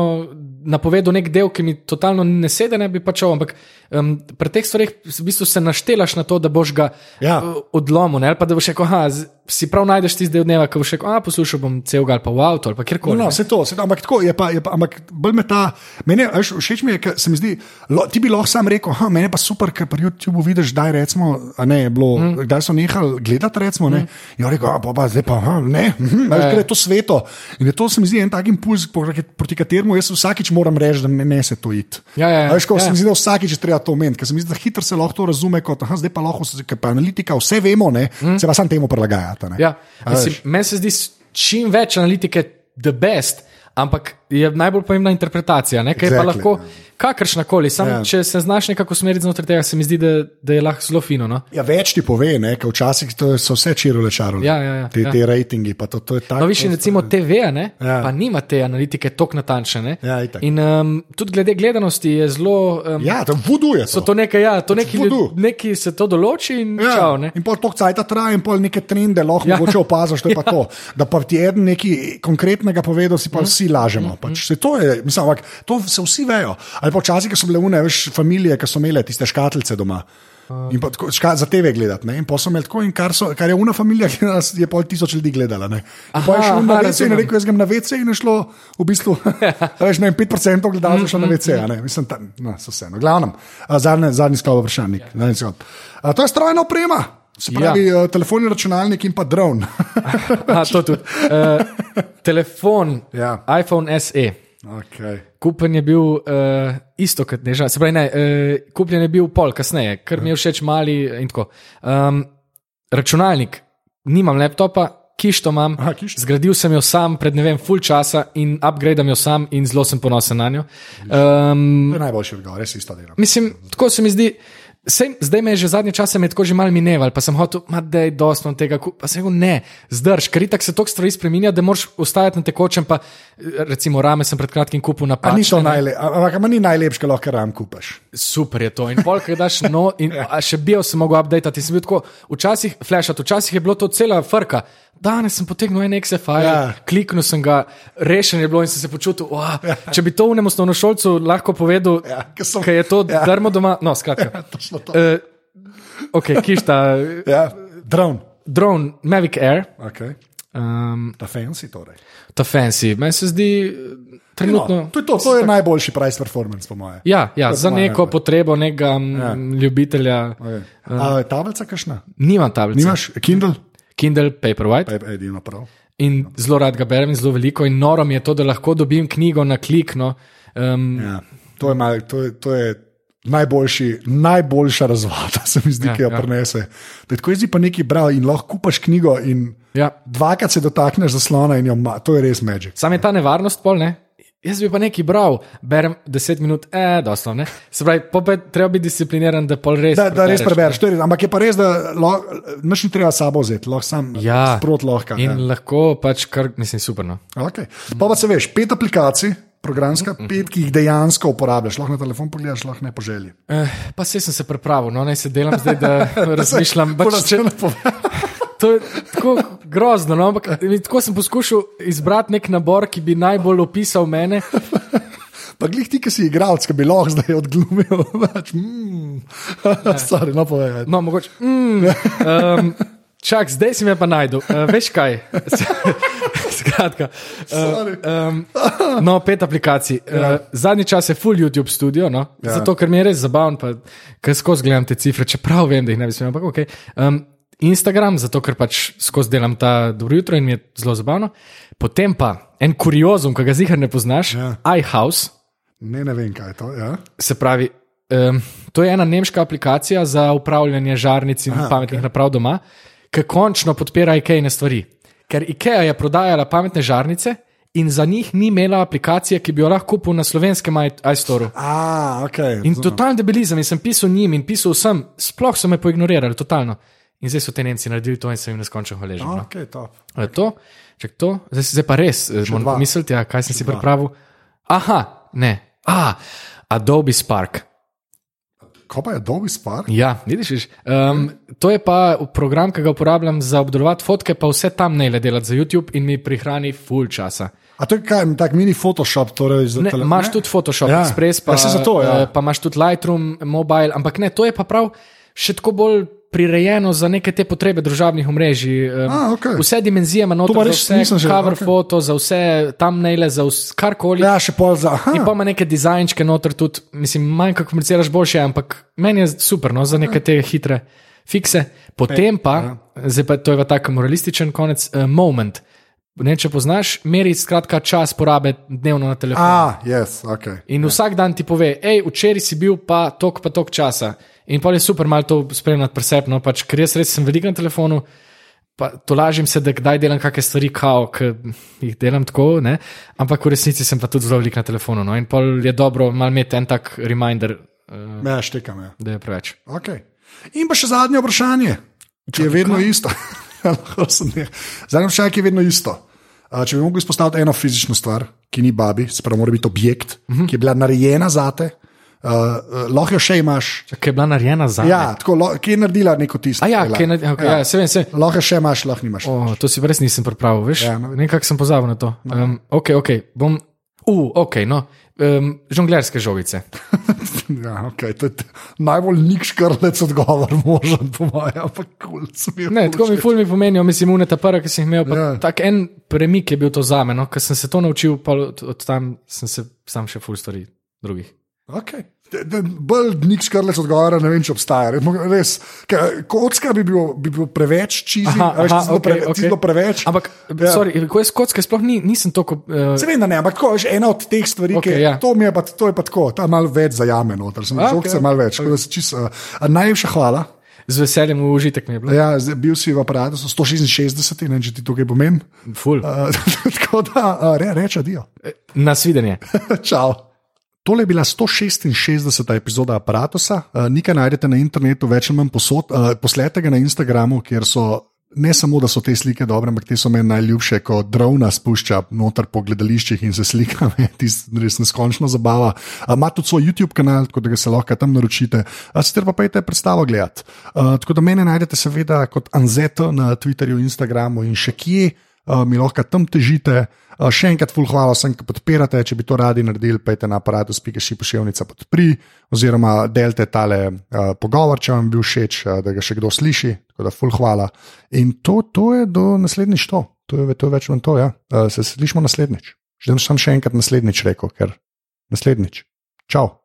napovedal nek del, ki mi totalno ne sedi, ne bi pač šel. Ampak um, pri teh stvareh v bistvu se naštelaš na to, da boš ga ja. uh, odlomil, ali pa da boš rekel, ah, si prav najdeš ti zdaj dneva, ko boš rekel, ah, poslušal bom cel gal pa v avtu ali kjerkoli. No, vse to, vse to, ampak tako je pa, je pa ampak bolj me ta, meni je, všeč mi je, ker se mi zdi, lo, ti bi lahko sam rekel, ah, meni pa super, ker pri YouTubeu vidiš, da je recimo, a ne, bilo, mm. kdaj so nehali gledati, recimo, ne, mm. in rekel, ah, pa, pa zdaj pa, ah, ne, hm, ker je to sveto. In je to se mi zdi en tak impuls, proti kateremu jaz vsakič moram reči, da ne, ne se to iti. Ja, ja, ja. Veš, ko ja. se mi zdi, da vsakič treba to omeniti, ker se mi zdi, da hitro se lahko to razume kot, aha, zdaj pa lahko, ker pa analitika, vse vemo, ne, mm. se pa sam temu prilagajate. Ja. Meni se zdi, čim več analitike, the best, ampak je najbolj pomembna interpretacija, ne, exactly. pa lahko. Ja kakršna koli, samo ja. če se znaš nekako usmeriti znotraj tega, se mi zdi, da, da je lahko zelo fino. No? Ja, več ti pove, ker včasih so vse čirole čarole. Ja, ja, ja, te, ja. te rejtingi. To, to tak, no, viš, recimo TV, ne, ja. pa nima te analitike tako natančne. Ja, in um, tudi glede gledanosti je zelo. Um, ja, to voduje. To. To nekaj, ja, to neki, neki se to določi in ja. čau. Ne? In pol to cajt traja, in pol neke trende lahko ja. opaziš. Ja. To. Da pa ti eden nekaj konkretnega povedal, si pa mm. vsi lažemo. Mm. Pač, se to, je, mislim, ampak, to se vsi vejo. Ali pa včasih so bile une, veš, familije, ki so imele tiste škatlice doma. In pa, tako, ška, za TV gledati. In pa so imeli tako, in kar, so, kar je una familija, ki nas je pol tisoč ljudi gledala. Ne. In pa je šlo na WC in rekel, jaz grem na WC in je šlo v bistvu, veš, ne, 5% gledalcev šlo na WC. Ne. Mislim, tam, no, so vse. No, glavnem, zadnji, zadnji sklop vprašanj. To je strojna oprema. Se pravi, ja. uh, telefonni računalnik in pa dron. A, to tudi. Uh, telefon, ja. iPhone SE. Okay. Kupen je bil uh, isto kot neža, se pravi, ne, uh, kupljen je bil pol kasneje, ker mi je všeč mali in tako. Um, računalnik, nimam laptopa, kišto imam, Aha, kišto. zgradil sem jo sam pred ne vem, full časa in upgradem jo sam in zelo sem ponosen na njo. Um, to je najboljši odgovor, res isto delam. Mislim, tako se mi zdi. Sej, zdaj me je že zadnje čase tako že malo mineval, pa sem hotel, da je dosto tega, pa sem rekel, ne, zdrž, ker tako se toliko stvari spremenja, da moraš ostajati na tekočem. Pa, recimo, rame sem pred kratkim kupil na pamet. Ampak ni najlepše, kar lahko ram kupaš. Super je to. In polk je daš, no, in še bil sem mogel updati. Sem bil tako, včasih flashat, včasih je bilo to cela frka. Danes sem potegnil en XFI, ja. kliknil sem ga, rešen je bilo in sem se počutil. Ja. Če bi to v nemusnovno šolcu lahko povedal, ja, ker je to ja. darmo doma. No, skratka. Ja, uh, ok, kišta. ja, drone. Drone, Mavic Air. Okay. Um, ta fancy, torej. Ta fancy. Meni se zdi. Trenutno, no, to, je to, to je najboljši price performance, po mojem. Ja, ja za neko potrebo nekega ja. ljubitelja. Okay. Um, A je tablica kakšna? Nimam tablice. Nimaš Kindle? Kindle Paperwhite. Edino prav. In zelo rad ga berem, zelo veliko. In noro mi je to, da lahko dobim knjigo na klik. No. Um, ja, to, je mal, to, je, to je najboljši, najboljša razvada, se mi zdi, ja, ki jo ja. prenese. Tako jaz pa nekaj bral in lahko kupaš knjigo. Ja. Dvakrat se dotakneš zaslona in jo ima, to je res magic. Sam je ta nevarnost, pol ne. Jaz bi pa nekaj bral, berem 10 minut, eh, doslovno. Se pravi, popet, treba biti discipliniran, da pol res. Da, da res prebereš, res. ampak je pa res, da noč ni treba sabo vzeti, lahko sam ja. sprot lahko. In ja. lahko pač kar, mislim, super. No. Okay. Pa pa se veš, pet aplikacij. Programska mm -hmm. pet, ki jih dejansko uporabljaš, lahko na telefon pogledaš, lahko ne po želji. Eh, pa se sem se pripravil, no, naj se delam zdaj, da razmišljam. Pač, če, to je tako grozno. No? Ampak, tako sem poskušal izbrati nek nabor, ki bi najbolj opisal mene. Pa glih ti, ki si igralec, ki bi lahko zdaj odglumil. Pač, mm. Sorry, no povej. No, mogoče. Mm, um, čak, zdaj si me pa najdel. Uh, veš kaj? Skratka. Uh, um, no, pet aplikacij. Uh, zadnji čas je full YouTube studio, no? Ja. ja. zato ker mi je res zabavno, pa ker skozi gledam te cifre, čeprav vem, da jih ne bi smel. Ampak ok. Um, Instagram, zato ker pač skozi delam ta dobro jutro in mi je zelo zabavno. Potem pa en kuriozum, ki ga zihar ne poznaš, Ja. iHouse. Ne, ne vem, kaj je to. Ja? Se pravi, um, to je ena nemška aplikacija za upravljanje žarnic in Aha, pametnih okay. naprav doma, ki končno podpira IKEA-ne stvari. Ker IKEA je prodajala pametne žarnice in za njih ni imela aplikacije, ki bi jo lahko kupil na slovenskem iStoru. A, ok. In totalni debelizem, in sem pisal njim in pisal vsem, sploh so me poignorirali, totalno. In zdaj so te Nemci naredili to in sem jim neskončno hvaležen. No. Ok, top. A je To, čak to, zdaj, zdaj pa res, moram dva. pomisliti, ja, kaj sem si pripravil. Aha, ne, ah, Adobe Spark. Ko pa je Adobe Spark? Ja, vidiš, vidiš. Um, to je pa program, ki ga uporabljam za obdelovati fotke, pa vse tam ne le delati za YouTube in mi prihrani full časa. A to je kaj, tak mini Photoshop, torej za Ne, imaš tudi Photoshop, Ja. ja. Express, pa, Ja, zato, ja. pa imaš tudi Lightroom, mobile, ampak ne, to je pa prav še tako bolj prirejeno za neke te potrebe družabnih omrežij. um, A, okej. Vse dimenzije ima noter, pa za vse cover okej. foto, za vse thumbnaile, za vse, karkoli. Ja, še pol za. Aha. In pa ima neke dizajnčke noter tudi, mislim, manj kot komuniciraš boljše, ampak meni je super no, za neke te hitre fikse. Potem pa, zdaj pa to je pa tako moralističen konec, uh, moment. Ne, če poznaš, meri skratka čas porabe dnevno na telefonu. A, yes, ok. In vsak dan ti pove, hej, včeraj si bil pa tok pa tok časa. In pa je super malo to spremljati presepno, pač, ker jaz res sem veliko na telefonu. Pa to lažim se, da kdaj delam kakšne stvari, kao, ki jih delam tako, ne? ampak v resnici sem pa tudi zelo velik na telefonu. No? In pol je dobro malo imeti en tak reminder, uh, Ja, štekam. Ja. da je preveč. Okay. In pa še zadnje vprašanje, ki je vedno isto. Ne. Zadnje vprašanje, ki je vedno isto. Če bi lahko izpostavil eno fizično stvar, ki ni babi, se pravi, mora biti objekt, uh -huh. ki je bila narejena za te, uh, lahko jo še imaš. Ki je bila narejena za. Ja, tako, lo, ki je naredila neko tisto. A ja, ki je narejena, okay, ja. ja, se vem, se vem. Lahko še imaš, lahko nimaš. O, to si res nisem pripravil, veš? Ja, no. no. Nekako sem pozabil na to. Um, ok, ok, bom. Uh, ok, no. Um, žonglerske žogice. Ja, okay, to je najbolj nik škrlec odgovor, možen, po mojem, ampak kul. Cool, Ne, tako mi ful mi pomenijo, mislim, uneta prva, ki sem jih imel. Ja. Tak en premik je bil to za me, no? ker sem se to naučil, pa od, od tam sem se sam še ful stvari drugih. Okay. Bolj nik škrlec odgovora, ne vem, če obstaja. Res, kocka bi bil, bi bil preveč čizi, tisto okej, preve- tisto preveč. Ampak, Ja. sorry, ko je skotske, sploh ni, nisem toliko. Uh, Se vem, da ne, ampak tako, veš, ena od teh stvari, Okej, ki ja. to, mi je pa, to je pa tako, ta malo več zajame, noter, sem že okej, okay, malo več. Okay. Čist, uh, najlepša hvala. z veseljem v užitek mi je bilo. Ja, bil si v aparatu, so 166, ne če ti tukaj pomeni. Ful. Uh, tako da, uh, re, reče, adijo. Nasvidenje. Čau. Tole je bila 166. epizoda aparata. Uh, nekaj najdete na internetu, več ali manj posod. Uh, poslete ga na Instagramu, kjer so. Ne samo, da so te slike dobre, ampak te so meni najljubše, ko drona spušča noter po gledališčih in se slika, tisto res neskončno zabava. Uh, ima tudi svoj YouTube kanal, tako da ga se lahko tam naročite. Uh, Sicer pa pejte predstavo gledati. Tako da mene najdete seveda kot Anzeto na Twitterju, Instagramu in še kje, uh, mi lahko tam težite. Uh, še enkrat, ful, hvala vsem, ki podpirate. Če bi to radi naredili, pejte na aparatus.si pošiljnica podpri, oziroma delite tale uh, pogovor, če vam je bil všeč, uh, da ga še kdo sliši. Tako da, ful, hvala. In to, to je do naslednjič to. To je, to je več manj to, ja. Uh, se slišimo naslednjič. Že sem še enkrat naslednjič rekel, ker naslednjič. Čau.